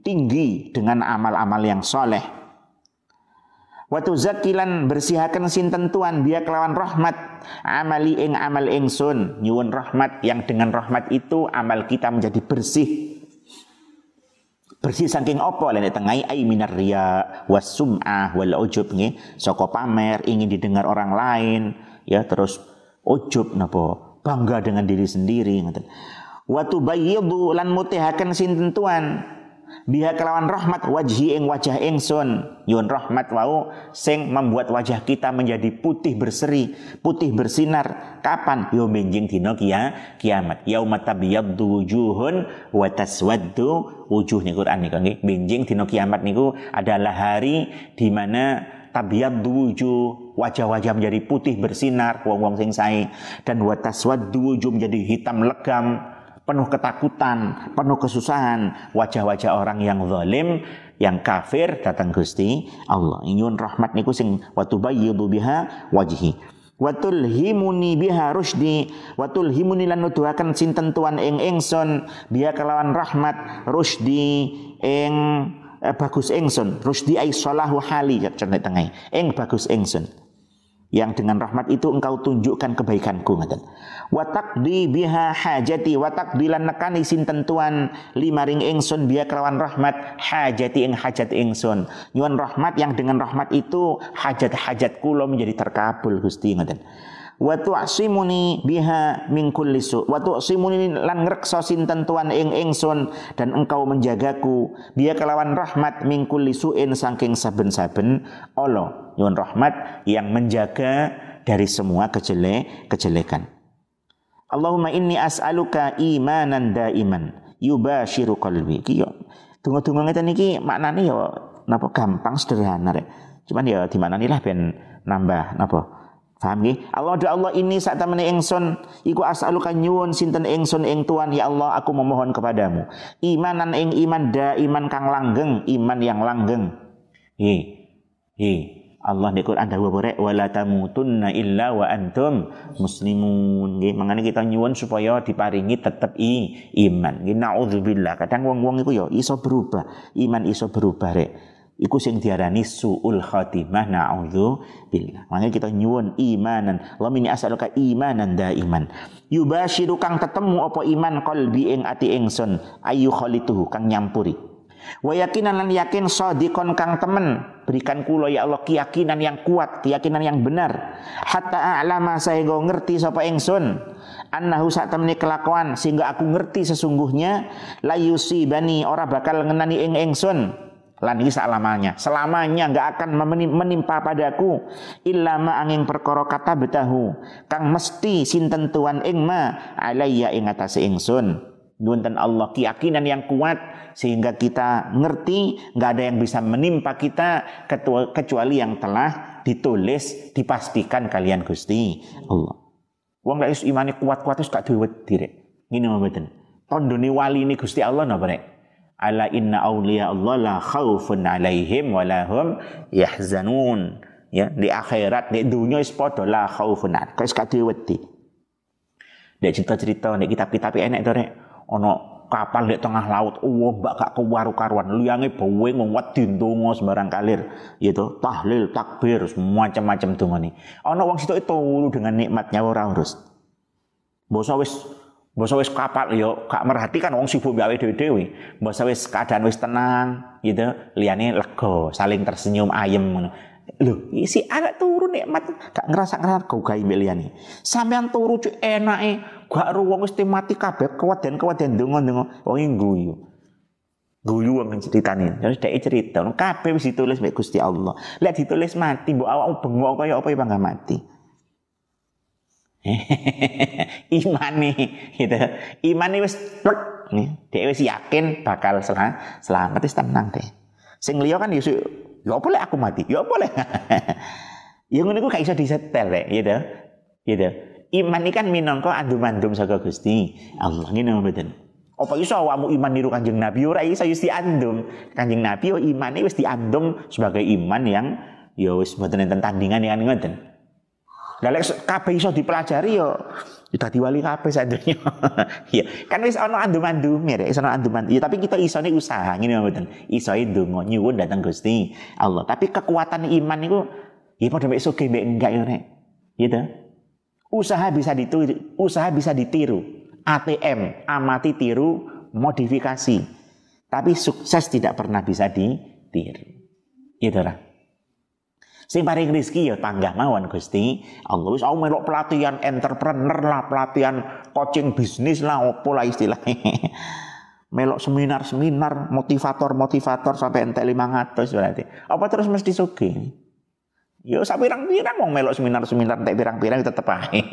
tinggi dengan amal-amal yang soleh. Waktu zakilan bersihakan sinten tuan dia kelawan rahmat. Amali ing amal ingsun nyuwun rahmat. Yang dengan rahmat itu amal kita menjadi bersih bersih saking apa? Lene tengai ai minar riya wasum'ah wal ujub nggih. Saka pamer ingin didengar orang lain ya. Terus ujub napa? Bangga dengan diri sendiri ngoten. Wa tubayyidu lan mutihaken sinten tuan biha kelawan rahmat wajhi ing wajah ingsun. Yun rahmat wau sing membuat wajah kita menjadi putih berseri putih bersinar. Kapan? Yo benjing dina kia kiamat. Yauma tabyaddu wujuhun wa taswaddu. Wujuh nih Quran niku nggih. Benjing dina kiamat niku adalah hari di mana tabyaddu wujuh wajah-wajah menjadi putih bersinar wong-wong sing sae. Dan wa taswaddu wujuh menjadi hitam legam penuh ketakutan, penuh kesusahan, wajah-wajah orang yang zalim, yang kafir datang Gusti Allah. Inyun rahmat niku sing watu bayyidu biha wajhi. Watul himuni biha rusdi watul himuni lan nuduhaken sinten tuan ing ingsun. Biha kelawan rahmat rusdi ing eh, bagus ingsun. Rusdi ai salahu hali cendet tengah. Ing bagus ingsun yang dengan rahmat itu engkau tunjukkan kebaikanku ngaten wa taqdi biha hajati wa taqdilan nekani sinten tuan lima ring ingsun biya kelawan rahmat hajati ing hajat ingsun nyuwun rahmat yang dengan rahmat itu hajat-hajat kula menjadi terkabul Gusti ngaten wa tu'simuni biha min kulli su. Wa tu'simuni lan ngrekso sinten tuan ing ingsun dan engkau menjagaku. Biya kelawan rahmat min kulli suin saking saben-saben. Allah nyuwun rahmat yang menjaga dari semua kejele kejelekan. Allahumma inni as'aluka imanan daiman. Yubashiru qalbi. Kiyo Donga-donga ngeten iki maknane ya napa? Gampang sederhana rek. Cuman ya di mana nih lah ben nambah napa Paham nggih? Allah doa Allah ini saat temene ingsun iku as'aluka nyuwun sinten ingsun ing Tuhan ya Allah aku memohon kepadamu. Imanan ing iman da iman kang langgeng, iman yang langgeng. Hi. Hi. Allah di Quran dawuh bare wala tamutunna illa wa antum muslimun. Nggih, mangane kita nyuwun supaya diparingi tetep i iman. Nggih, naudzubillah. Kadang wong-wong iku ya iso berubah, iman iso berubah rek Iku sing diarani suul khatimah na'udzu billah. Makanya kita nyuwun imanan. Allah ini as'aluka imanan iman. Yubashiru kang tetemu apa iman qalbi ing ati ingsun ayu khalituhu kang nyampuri. Wa yakinan lan yakin sadiqon kang temen berikan kula ya Allah keyakinan yang kuat, keyakinan yang benar. Hatta a'lama go ngerti sapa ingsun annahu sak temene kelakuan sehingga aku ngerti sesungguhnya la yusibani ora bakal ngenani ing ingsun lan iki selamanya selamanya enggak akan menimpa padaku. Illa ma angin perkara kata betahu kang mesti sinten tuan ing ma? Alayya ing atase ingsun. Nuwunten Allah keyakinan yang kuat sehingga kita ngerti nggak ada yang bisa menimpa kita kecuali yang telah ditulis dipastikan kalian Gusti Allah. Wong lek imane kuat-kuat wis gak duwe wedi ngene mboten? Tandone wali ini Gusti Allah napa rek ala inna awliya Allah la khaufun alaihim wa lahum yahzanun. Ya di akhirat di dunia is padha la khaufun kok gak wedi Dek cerita-cerita nek kitab-kitab enek to rek. Ono kapal di tengah laut oh mbak gak kewaru karuan liange bawe ngwat ndonga sembarang kalir. Gitu tahlil takbir macam-macam nih ono wong situ itu dengan nikmatnya ora urus bosa wis Mbasa wis kapal yo gak merhatikan wong sibuk gawe dhewe-dhewe. Mbasa wis keadaan wis tenang gitu, liyane lega, saling tersenyum ayem ngono. Lho, si anak turu nikmat gak ngerasa-ngerasa kau gawe liyane. Sampean turu cuk enake, gak ro wong wis mati kabeh keweden-keweden donga-donga wong guyu. Guyu wong ceritane. Terus dhek cerita, kabeh wis ditulis mek Gusti Allah. Lek ditulis mati mbok awakmu bengok kaya apa ya bangga mati. iman nih gitu. Iman nih wis nih. Dia wis yakin bakal selang selamat wis tenang deh. Sing liya kan yusuk ya boleh aku mati? Ya boleh ya ngono iku gak iso disetel deh gitu. Gitu. Iman ini kan minangka andum-andum saka Gusti Allah. Ngene mboten. Apa iso awakmu iman niru Kanjeng Nabi? Ora iso wis diandum. Kanjeng Nabi oh imane wis diandum sebagai iman yang ya wis mboten enten tandingan yang ngoten lah lek kabeh iso dipelajari yo sudah diwali kabeh sadurunge. Iya, kan wis ana andum-andume rek, ana andum Ya tapi kita isone usaha ngene mboten. Isone ndonga nyuwun datang Gusti Allah. Tapi kekuatan iman niku ya padha mek sugih mek enggak ya rek. Gitu. Usaha bisa ditiru, usaha bisa ditiru. ATM, amati tiru, modifikasi. Tapi sukses tidak pernah bisa ditiru. Gitu lah. Sing paling rezeki ya tangga mawon Gusti. Allah wis aku melok pelatihan entrepreneur lah, pelatihan coaching bisnis lah opo lah istilahnya. melok seminar-seminar, motivator-motivator sampai entek 500 berarti. Apa terus mesti sugih? Yo sak pirang-pirang mau melok seminar-seminar entek pirang-pirang tetep ae.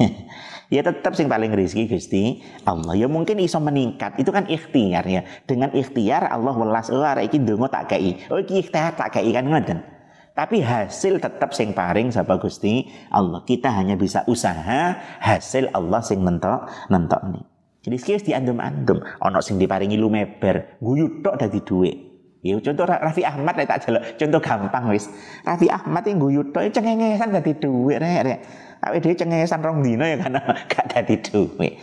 ya tetap sing paling rezeki Gusti Allah. Ya mungkin iso meningkat. Itu kan ikhtiar ya. Dengan ikhtiar Allah welas oh arek iki ndonga tak kei. Oh iki ikhtiar tak kei kan ngoten. Tapi hasil tetap sing paring sapa Gusti Allah. Kita hanya bisa usaha, hasil Allah sing nentok nentok nih. Jadi sekilas diandum-andum. Ono sing diparingi lumeber, guyu tok dadi dhuwit. Ya contoh Raffi Ahmad tak jelo, contoh gampang wis. Raffi Ahmad yang guyu tok cengengesan dadi dhuwit rek rek. Awake dhewe cengengesan rong dino ya karena gak dadi dhuwit.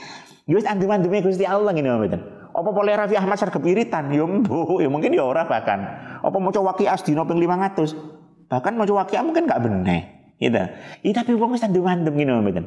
Ya wis andum-andume Gusti Allah ngene mboten. Apa boleh Raffi Ahmad sarep iritan? Ya mbuh, ya mungkin ya ora bahkan. Apa maca waki asdina ping 500? Bahkan mau wakia mungkin gak bener. Gitu. Iya tapi wong wis tandem mandem gini mboten.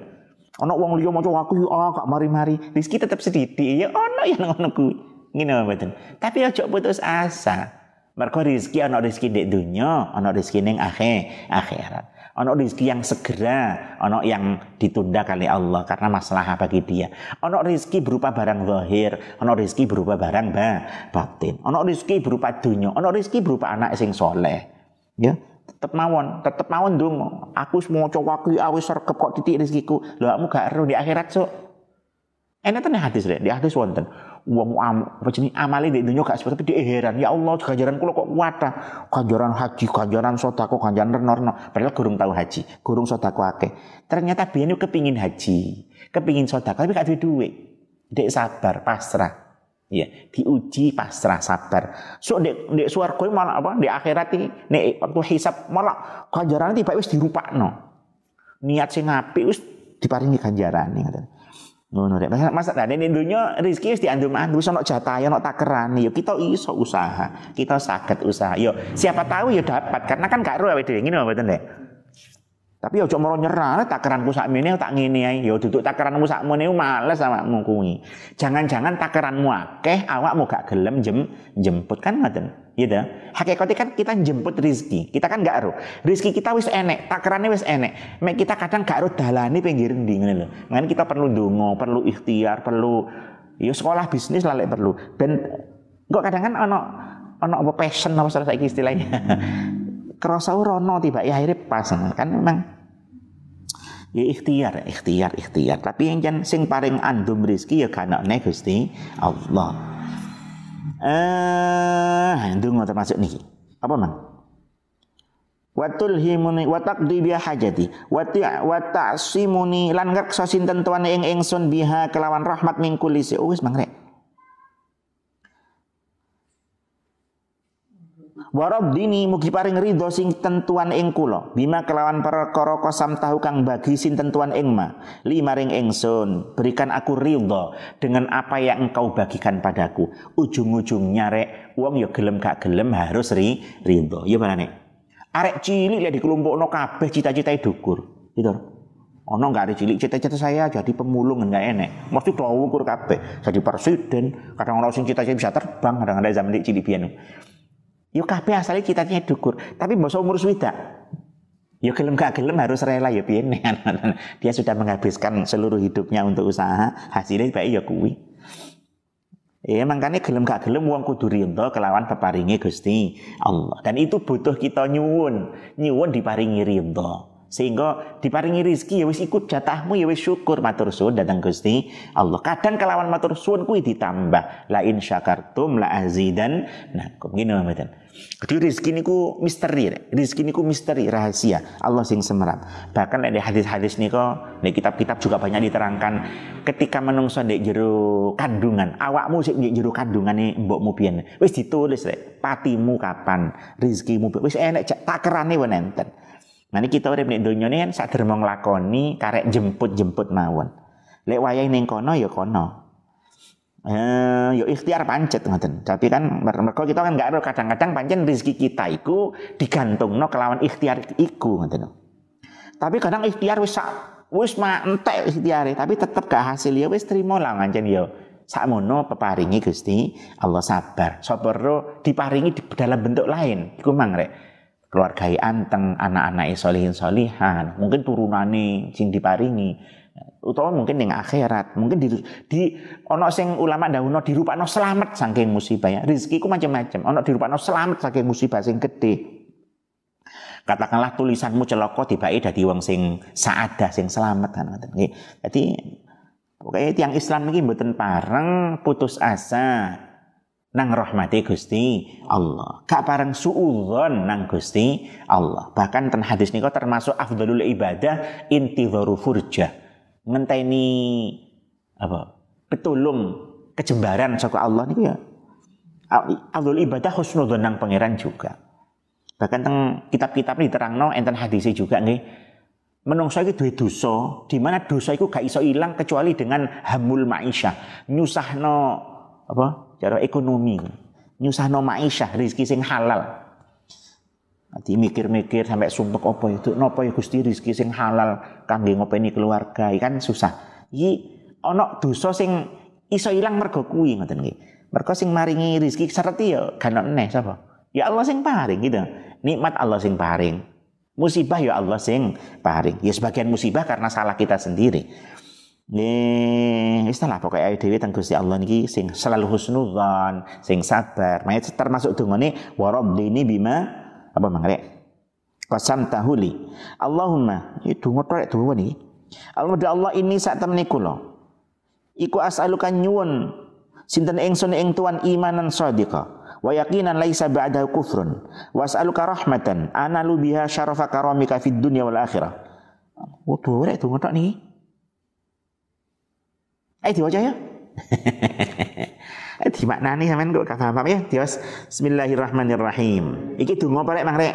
Ono wong liya maca wakia ah gak mari-mari. Rezeki tetep sedikit. Ya ono yang ngono kuwi. Ngene mboten. Tapi aja putus asa. Mergo rezeki ono rezeki di dunia, ono rezeki ning akhir akhirat. Ono rezeki yang segera, ono yang ditunda kali Allah karena masalah bagi dia. Ono rezeki berupa barang zahir, ono rezeki berupa barang ba, batin. Ono rezeki berupa dunia, ono rezeki berupa anak sing soleh. Ya, tetep mawon, tetep mawon dong. Aku semua coba aku awis serkep kok titik rezekiku. Lho kamu gak ero di akhirat sok. Enak tenan hadis rek, di hadis wonten. wong am, apa jenenge amale di dunia gak seperti dia heran ya Allah ganjaran kula kok kuat ta ganjaran haji ganjaran sedekah ganjaran reno padahal gurung tahu haji gurung sedekah akeh ternyata biyen kepingin haji kepingin sedekah tapi gak duwe duit dek sabar pasrah Ya, diuji pasrah sabar. So dek dek swarga malah apa? Di akhirat ini nek waktu hisab malah ganjaran tiba wis dirupakno. Niat sing apik wis diparingi ganjaran ngoten. Ngono rek. Mas nah ini dunya rezeki wis diandum-andum ana jatah ana takeran yo kita iso usaha. Kita sakit usaha. Yo siapa tahu ya dapat karena kan gak ro awake dhewe ngene mboten Dek. Tapi ojo moro nyerah, takaranku sakmene tak ngene ae. Ya duduk takaranmu sakmene males awakmu kuwi. Jangan-jangan takaranmu akeh awakmu gak gelem jem jemput kan ngoten. Iya dah. Hakikatnya kan kita jemput rizki. Kita kan gak ero. Rizki kita wis enek, takarannya wis enek. Mek kita kadang gak ero dalane pinggir ndi ngene lho. Makanya kita perlu dongo, perlu ikhtiar, perlu ya sekolah bisnis lah perlu. Ben kok kadang kan ono ono apa passion apa saiki istilahnya. kerasa rono tiba ya akhirnya pas kan memang ya ikhtiar ikhtiar ikhtiar. Tapi yang jan sing paling andum rizki ya karena ne Gusti Allah. Eh ndonga termasuk niki. Apa man Watul himuni watak di biha hajati wati watak simuni lan ngrekso sinten tuane ingsun biha kelawan rahmat mingkulisi oh wis mangrek Warab dini mugi paring ridho sing tentuan ing kula. Bima kelawan perkara kosam tahu kang bagi sing tentuan ing ma. Lima ring ingsun berikan aku ridho dengan apa yang engkau bagikan padaku. Ujung-ujungnya rek wong ya gelem gak gelem harus ri ridho. Ya nih arek cilik ya dikelompokno kabeh cita-cita dukur gitu ono nggak ada cilik cita-cita saya jadi pemulung nggak enek. Mesti tahu ukur kabeh. Jadi presiden kadang orang sing cita-cita bisa terbang kadang ada zaman cilik piano Yo kabeh asale cita-citane dukur, tapi mbok umur swidak. Yo gelem gak gelem harus rela ya piye Dia sudah menghabiskan seluruh hidupnya untuk usaha, hasilnya baik ya kuwi. Ya makanya gelem gak gelem wong kudu rinto kelawan peparingi Gusti Allah. Dan itu butuh kita nyuwun, nyuwun diparingi rinto. Sehingga diparingi rizki ya wis ikut jatahmu ya wis syukur matur suwun datang Gusti Allah. Kadang kelawan matur suwun kuwi ditambah. La in syakartum la azidan. Nah, ngene mboten. Jadi rezeki niku misteri, rezeki niku misteri rahasia Allah sing semerap. Bahkan ada hadis-hadis niku di kitab-kitab juga banyak diterangkan ketika menungso ndek jero kandungan, awakmu sik ndek jero kandungane mbokmu pian. Wis ditulis rek, patimu kapan, rezekimu wis enek takerane wae ini kita urip donya ini kan mau nglakoni karek jemput-jemput mawon. Lek wayahe ning kono ya kono. Eh, yo ikhtiar pancet ngoten. Tapi kan mereka kita kan nggak kadang-kadang pancen rezeki kita iku digantung no kelawan ikhtiar iku ngoten. Tapi kadang ikhtiar wis wis mah entek ikhtiar tapi tetep gak hasil ya wis trimo lah ngancen yo. Sakmono peparingi Gusti Allah sabar. Sopero diparingi di dalam bentuk lain. Iku mangrek keluarga anteng, anak-anak solihin solihan, mungkin turunane sing diparingi. Utawa mungkin yang akhirat mungkin di, di ono sing ulama dahulu dirupakno selamat saking musibah ya. Ku macam-macam ono dirupakno selamat saking musibah sing gede katakanlah tulisanmu celoko tiba-tiba dadi wong sing saada sing selamat kan jadi pokoknya tiang Islam ini mboten pareng putus asa nang rahmati Gusti Allah. Gak pareng suudzon nang Gusti Allah. Bahkan ten hadis niko termasuk afdalul ibadah intidharu furjah ngenteni apa petulung kejembaran saka Allah niku ya Abdul ibadah husnudzon nang pangeran juga. Bahkan teng kitab-kitab diterangno enten hadisnya juga nih menungso iki duwe dosa, di mana dosa iku gak iso ilang kecuali dengan hamul maisha, nyusahno apa? Cara ekonomi. Nyusahno maisha, rezeki sing halal. Nanti mikir-mikir sampai sumpek apa itu, nopo ya Gusti rezeki sing halal kangge ngopeni keluarga, kan susah. Iki ana dosa sing iso ilang mergo kuwi ngoten nggih. Mergo sing maringi rezeki sereti ya kan neh sapa? Ya Allah sing paring gitu. Nikmat Allah sing paring. Musibah ya Allah sing paring. Ya sebagian musibah karena salah kita sendiri. Nih, istilah pokoknya ayat dewi tentang Gusti Allah niki sing selalu husnudzon, sing sabar. Makanya termasuk dungane ini bima apa mangre qasam tahuli Allahumma itu ngotorek dua nih Allahumma Allah ini saat temani kula iku as'aluka nyuwun sinten ingsun ing tuan imanan sadiqa wa yaqinan laisa ba'dahu kufrun was'aluka rahmatan analu biha syarafa karamika fid dunya wal akhirah. Oh, tuh rek tuh ngotok nih. Eh diwaca ya. eh di maknani sampean kok paham ya. Dios Bismillahirrahmanirrahim. Iki donga apa rek Mang rek?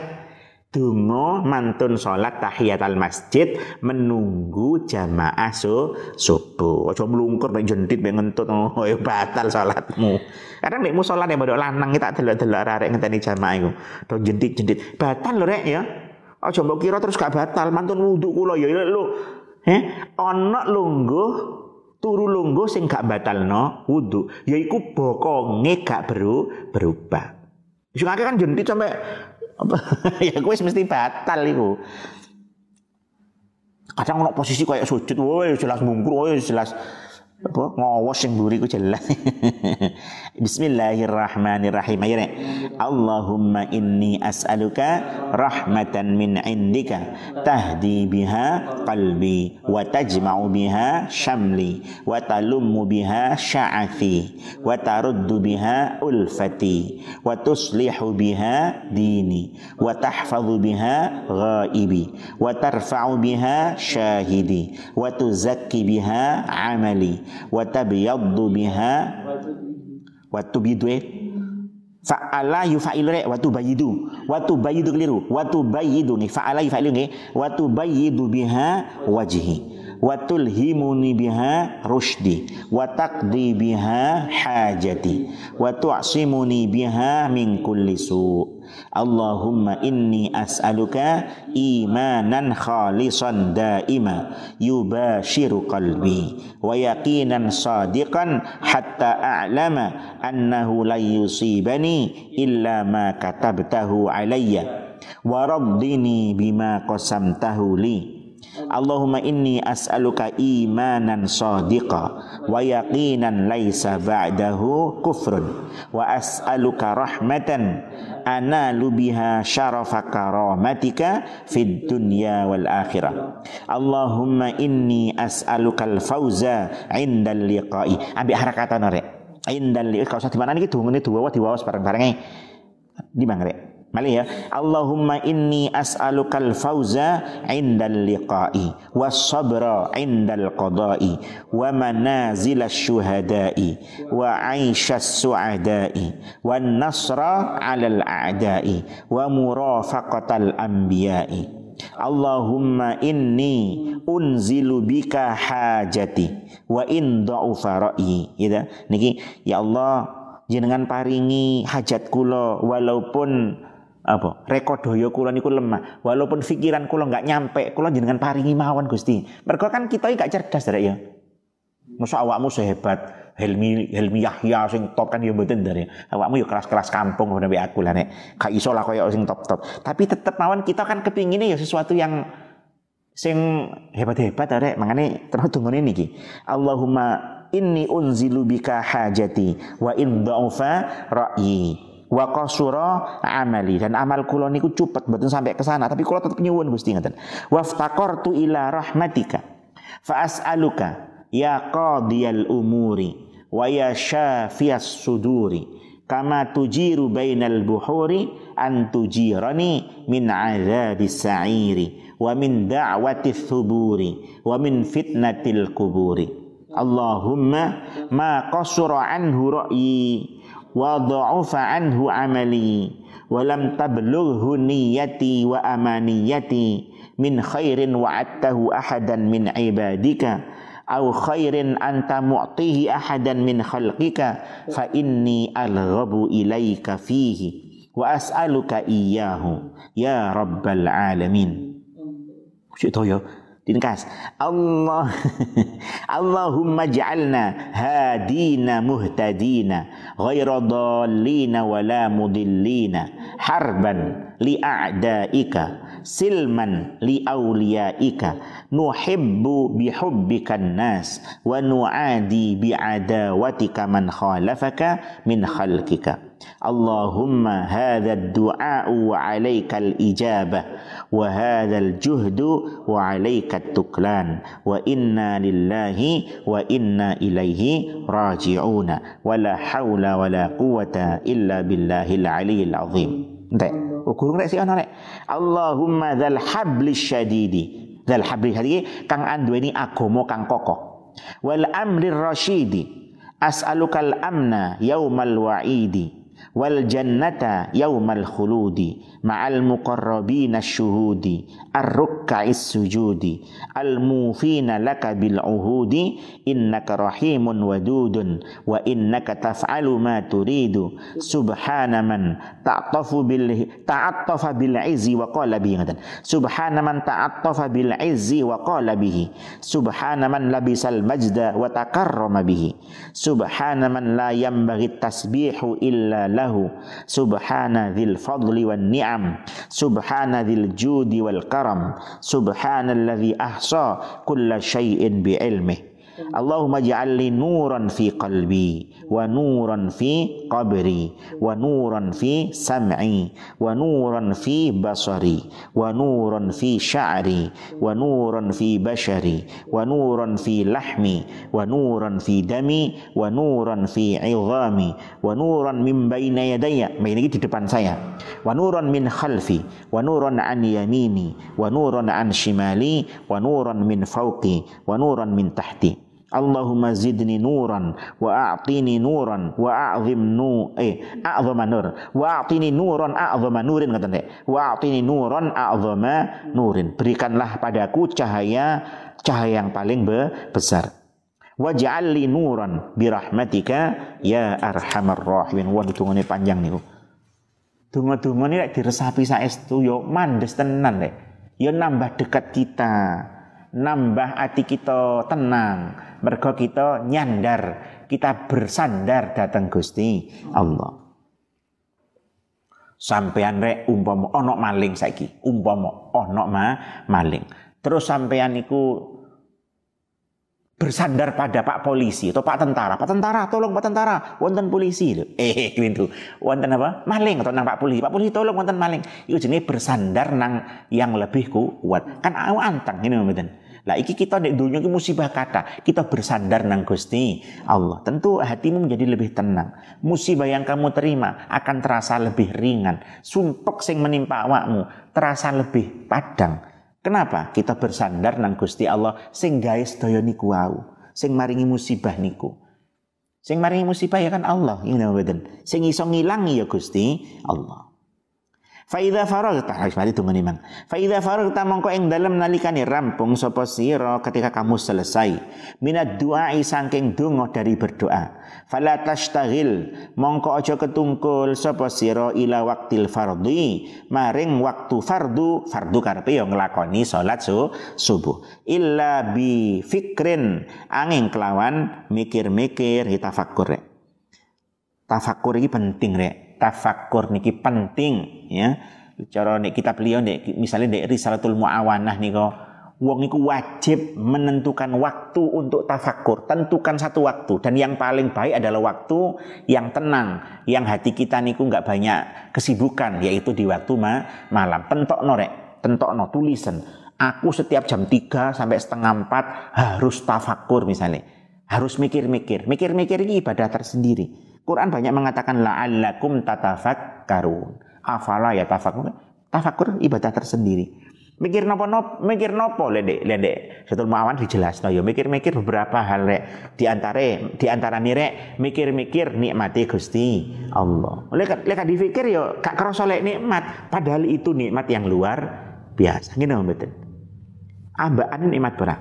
Dungo mantun sholat tahiyatul masjid menunggu jamaah su subuh. Ojo melungkur ben jentit ben ngentut oh ya batal sholatmu. Kadang nek sholat ya bodok lanang kita delok-delok arek ngenteni jamaah iku. Do jentit-jentit. Batal lho rek ya. Ojo mbok kira terus gak batal mantun wudu kula ya lho. Eh, ana lungguh turu lungguh sing gak batalno wudu. Yaiku bokonge gak beru berubah. Sing kan jentit sampai ya gue mesti batal itu kadang ono posisi kayak sujud woi jelas mungkur woi jelas apa? Ngawas sing mburi ku jelas. Bismillahirrahmanirrahim. Ayo Allahumma inni as'aluka rahmatan min indika tahdi biha qalbi wa tajma'u biha syamli wa talummu biha sya'afi wa taruddu biha ulfati wa tuslihu biha dini wa tahfadhu biha ghaibi wa tarfa'u biha syahidi wa tuzakki biha amali wa tabyaddu biha. Wa tubidu eh. Fa'ala yufa'ilu rek wa tubayidu wa tubayidu keliru. Wa tubayidu nih fa'ala yufa'ilu nih wa tubayidu biha wajhi. Wa tulhimuni biha rushdi. Wa taqdi biha hajati. Wa tu'simuni biha min kulli su' Allahumma inni as'aluka imanan khalisan daima yubashiru qalbi wa yaqinan sadiqan hatta a'lama annahu la yusibani illa ma katabtahu alayya wa raddini bima qasamtahu li Allahumma inni as'aluka imanan sadiqa wa yaqinan laisa ba'dahu kufrun wa as'aluka rahmatan analu biha syarafa karamatika fid dunya wal akhirah Allahumma inni as'aluka al fauza indal liqa'i ambil harakatan rek indal liqa'i kalau usah di mana ini dungene dua diwawas bareng-bareng di mana rek Mali ya. Allahumma inni as'alukal fauza indal liqa'i was sabra indal qada'i wa manazil syuhada'i wa aishas su'ada'i wan nasra 'alal a'da'i wa murafaqatal anbiya'i. Allahumma inni unzilu bika hajati wa in dha'ufa ra'yi. Ya, niki ya Allah jenengan paringi hajat kula walaupun apa? Rekodoyo kula niku lemah. Walaupun pikiran kula nggak nyampe kula jenengan paringi mawon Gusti. Mereka kan kita gak cerdas dari ya. Masa awakmu sehebat Helmi Helmi Yahya sing top kan ya mboten dari awakmu ya kelas-kelas kampung udah aku lah nek. Gak iso lah koyo sing top-top. Tapi tetep mawon kita kan kepingin ya sesuatu yang sing hebat-hebat arek mangane terus tunggu ini ki Allahumma inni unzilu bika hajati wa in dha'ufa ra'yi wa qasura amali. Dan amal kula niku cepet mboten sampai ke sana. Tapi kula tetep nyuwun Gusti ngoten. Waftaqartu ila rahmatika. Fa as'aluka ya qadiyal umuri wa ya syafiyas suduri. Kama tujiru bainal buhuri an tujirani min azabis sa'iri wa min da'wati thuburi wa min fitnatil kuburi. Allahumma ma qasura anhu ra'yi wa dha'ufa anhu amali wa lam tablughu niyati wa amaniyati min khairin wa'adtahu ahadan min ibadika aw khairin anta mu'tihi ahadan min khalqika fa inni alghabu ilaika fihi wa as'aluka iyyahu Diringkas. Allah Allahumma ja'alna hadina muhtadina ghaira dallina wala mudillina harban li a'daika silman li awliyaika nuhibbu bihubbikan nas wa nuadi bi'adawatika man khalafaka min khalqika Allahumma hadha ad-du'a wa al-ijabah wa hadha al-juhd wa 'alaika at-tuklan wa inna lillahi wa inna ilaihi raji'una wa la haula wa la quwata illa billahil aliyyil azim Entek. Ukur rek sih ana rek. Allahumma dzal habli syadidi. Dzal habli syadidi kang anduweni agama kang kokoh. Wal amri rasyidi. As'alukal amna yaumal wa'idi wal jannata yaumal khuludi ma'al muqarrabina syuhudi ar-rukka'is sujudi al mufina laka bil uhudi innaka rahimun wadudun wa innaka taf'alu ma turidu. Subhana man ta'tafu bil ta'attafa bil izzi wa qala bihi. Subhana man ta'attafa bil izzi wa qala bihi. Subhana man labisal majda wa takarrama bihi. Subhana man la yanbaghi tasbihu illa lahu lahu subhana dzil fadli wan ni'am subhana dzil judi wal karam subhanalladzi ahsa kulla syai'in bi ilmihi Allahumma ja'alli nuran fi qalbi wa nuran fi qabri wa nuran fi sam'i wa nuran fi basari wa nuran fi sya'ri wa nuran fi bashari wa nuran fi lahmi wa nuran fi dami wa nuran fi 'idhami wa nuran min baina yadayya ini di depan saya wa nuran min khalfi wa nuran an yamini wa nuran an shimali wa nuran min wa Allahumma zidni nuran wa a'tini nuran wa a'zim nu eh a'zama nur. Wa a'tini nuran a'zama nurin kata nek. Wa a'tini nuran a'zama nurin. Berikanlah padaku cahaya cahaya yang paling be besar. Waj'al li nuran birahmatika ya arhamar rahimin. Wah ditungane panjang niku. Donga-donga ini diresapi saestu yo mandes tenan lek yo nambah dekat kita nambah hati kita tenang mergo kita nyandar, kita bersandar datang Gusti Allah. Sampean rek umpama ono maling saiki, umpama ono ma maling. Terus sampean iku bersandar pada Pak Polisi atau Pak Tentara. Pak Tentara, tolong Pak Tentara, wonten polisi. Eh, gitu. Wonten apa? Maling atau nang Pak Polisi. Pak Polisi tolong wonten maling. Itu jenis bersandar nang yang lebih kuat. Kan antang ini mboten. Lah iki kita nek dunia iki musibah kata, kita bersandar nang Gusti Allah. Tentu hatimu menjadi lebih tenang. Musibah yang kamu terima akan terasa lebih ringan. Sumpek sing menimpa awakmu terasa lebih padang. Kenapa? Kita bersandar nang Gusti Allah sing gawe sedaya niku wau, sing maringi musibah niku. Sing maringi musibah ya kan Allah, ini mboten. Sing iso ngilangi ya Gusti Allah. Faida faragta harus mari tunggu nih mang. Faida faragta mongko ing dalam nalikane rampung sapa sira ketika kamu selesai minat doa saking donga dari berdoa. Fala tashtaghil mongko aja ketungkul sapa sira ila waktil fardhi maring waktu fardu fardu karepe yo nglakoni salat su, subuh. Illa bi fikrin angin kelawan mikir-mikir hitafakkur. Tafakkur ini penting rek tafakur niki penting ya. Cara nek kita beliau nek misalnya nek Risalatul Muawanah niko wong niku wajib menentukan waktu untuk tafakur. Tentukan satu waktu dan yang paling baik adalah waktu yang tenang, yang hati kita niku nggak banyak kesibukan yaitu di waktu ma malam. Pentokno rek, pentokno tulisan. Aku setiap jam 3 sampai setengah 4 harus tafakur misalnya. Harus mikir-mikir. Mikir-mikir ini ibadah tersendiri. Quran banyak mengatakan la'allakum tatafakkarun. Afala ya tafakkur. Tafakkur ibadah tersendiri. Mikir nopo nopo, mikir nopo lede lede. Setul Muawan dijelas no, mikir-mikir beberapa hal rek. Di antara di antara nire mikir-mikir nikmati Gusti Allah. Lek lek dipikir yo kak kerasa lek nikmat, padahal itu nikmat yang luar biasa. Ngene mboten. Ambaan nikmat berat.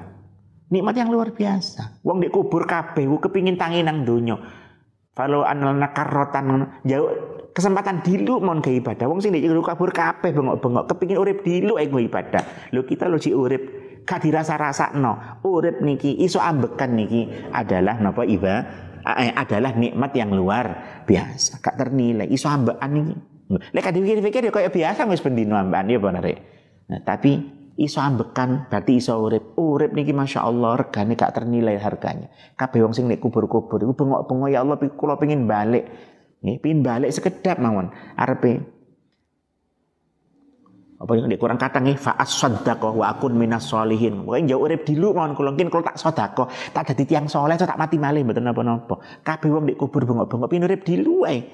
Nikmat yang luar biasa. Wong di kubur kabeh kepingin tangi nang donya. Kalau analna karotan jauh kesempatan dilu mon ke ibadah. Wong sing lu kabur kabeh bengok-bengok kepingin urip dilu ae ibadah. Lu kita lu si urip gak dirasa no. Urip niki iso ambekan niki adalah napa iba eh, adalah nikmat yang luar biasa. Gak ternilai iso ambekan niki. Lek dipikir-pikir ya kayak biasa wis pendino ambekan ya bener Nah, tapi iso ambekan berarti iso urip. Urip niki Masya Allah regane gak ternilai harganya. Kabeh wong sing nek kubur-kubur iku bengok-bengok ya Allah kula pengin balik. Nggih, pengin balik sekedap mawon. Arepe apa yang kurang kata nih faas sodako wa akun minas solihin pokoknya jauh urip dilu mohon kalau mungkin kalau tak sodako tak ada tiang soleh tak mati malih betul apa nopo kabeh wong di kubur bengok bengok pin urip dilu eh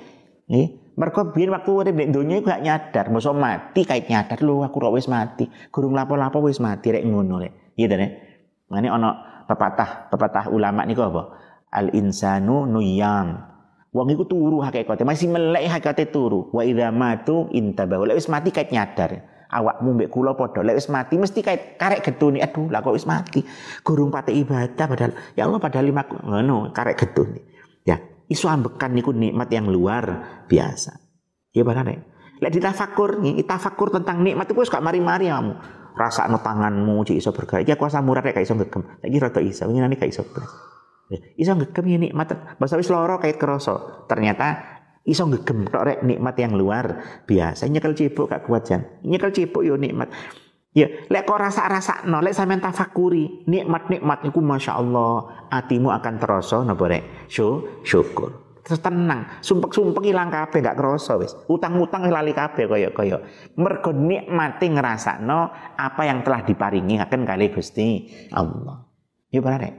mereka biar waktu urip di dunia gak nyadar masa mati kait nyadar lu aku rawis mati? Gurung lapo-lapo wis mati rek ngono rek. Iya deh ini ono pepatah pepatah ulama nih apa? Al insanu nuyam. Wong iku turu hakikate masih melek hakikate turu. Wa idza matu intabahu. Lek wis mati kait nyadar. Awakmu mbek kula padha. Lek wis mati mesti kayak karek getune aduh lah kok wis mati? Gurung pate ibadah padahal. Ya Allah padahal lima ngono karek getune ya isu ambekan niku nikmat yang luar biasa. Ya benar nek lek ditafakur nih tafakur tentang nikmat itu gak mari-mari kamu rasa no tanganmu cik iso bergerak. Iki kuasa murah kayak iso ngegem. Lagi rada iso ini kayak iso ya, iso ngegem ya nikmat. Bahasa wis loro kait ternyata iso ngegem tok rek nikmat yang luar biasa. Nyekel cipuk gak kuat jan. Nyekel cipuk yo nikmat Ya, lek kok rasa-rasa no, lek sampean tafakuri nikmat-nikmat iku Masya Allah, hatimu akan terasa napa rek? Syukur. Terus tenang, sumpek-sumpek ilang kabeh gak kerasa wis. Utang-utang lali kabeh kaya-kaya. Mergo nikmati ngrasakno apa yang telah diparingi akan kali Gusti Allah. Ya benar rek.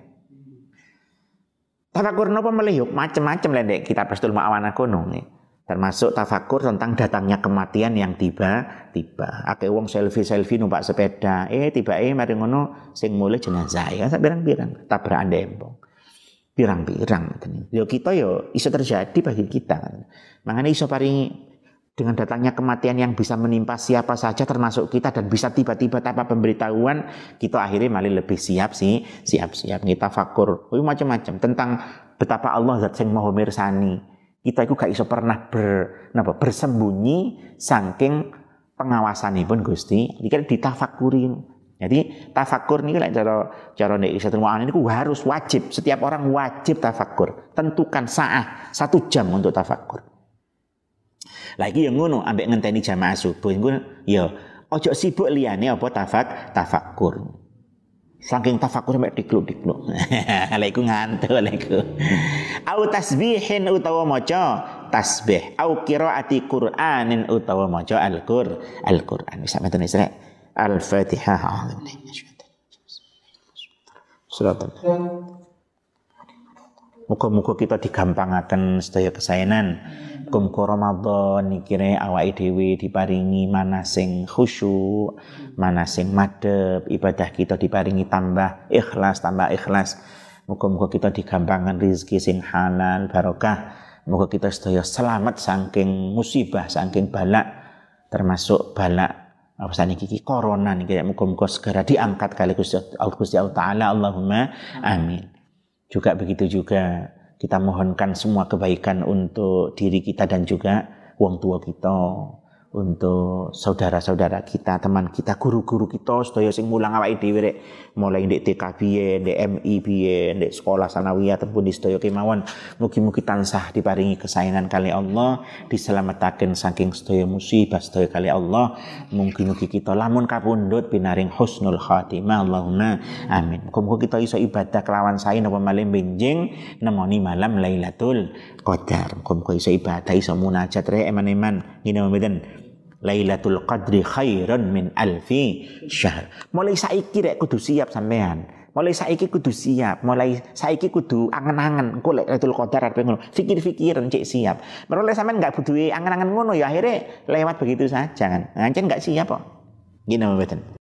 Tafakur nopo melihuk macam-macam lendek kita pastul ma'awana kono nih. Termasuk tafakur tentang datangnya kematian yang tiba-tiba. Ake wong selfie-selfie numpak sepeda. Eh tiba eh mari ngono sing mulai jenazah ya pirang-pirang tabrakan dempong. Pirang-pirang. Yo kita yo iso terjadi bagi kita. Makanya iso paringi dengan datangnya kematian yang bisa menimpa siapa saja termasuk kita dan bisa tiba-tiba tanpa pemberitahuan kita akhirnya malah lebih siap sih siap-siap kita fakur macam-macam tentang betapa Allah zat sing maha mirsani kita itu gak iso pernah ber, napa, bersembunyi saking pengawasan pun Gusti kita ditafakuri. Jadi tafakur ini kan cara cara nek isa ini harus wajib. Setiap orang wajib tafakur tentukan saat satu jam untuk tafakur lagi yang ngono ambek ngenteni jamaah subuh. Ngono ya ojo sibuk liyane apa tafak tafakur. Saking tafakur mek dikluk-dikluk. Lha iku ngantuk lha. Au tasbihin utawa maca tasbih, au qiraati Qur'anin utawa maca Al-Qur, Al-Qur'an. Wis sampeyan Isra. Al-Fatihah. Surat Muka-muka kita digampangaken sedaya kesaenan muga Ramadan nikire awake dhewe diparingi mana sing khusyuk, mana sing madhep, ibadah kita diparingi tambah ikhlas, tambah ikhlas. Muga-muga kita digampangkan rezeki sing halal, barokah. Muga kita sedaya selamat saking musibah, saking balak termasuk balak apa saniki iki corona niki muga-muga segera diangkat kali Gusti Allah Taala Allahumma amin. Juga begitu juga kita mohonkan semua kebaikan untuk diri kita dan juga wong tua kita untuk saudara-saudara kita, teman kita, guru-guru kita sedaya sing mulang awake dhewe rek mulai ndek TK piye, ndek MI piye, ndek sekolah sanawiyah ataupun di sedaya kemawon mugi-mugi tansah diparingi kesayangan kali Allah, diselamataken saking sedaya musibah sedaya kali Allah. Mugi-mugi kita lamun kapundhut pinaring husnul khatimah Allahumma amin. Mugi-mugi kita iso ibadah kelawan sae napa malih benjing nemoni malam Lailatul Qadar. Mugi-mugi iso ibadah iso munajat rek eman-eman ngene. Lailatul Qadri khairan min alfi syahr. Mulai saiki rek kudu siap sampean. Mulai saiki kudu siap, mulai saiki kudu angen-angen engko Lailatul Qadar arep ngono. Fikir-fikiran cek siap. Mulai sampean enggak butuh angen-angen ngono ya akhirnya lewat begitu saja kan. Ngancen enggak siap kok. Gini mboten.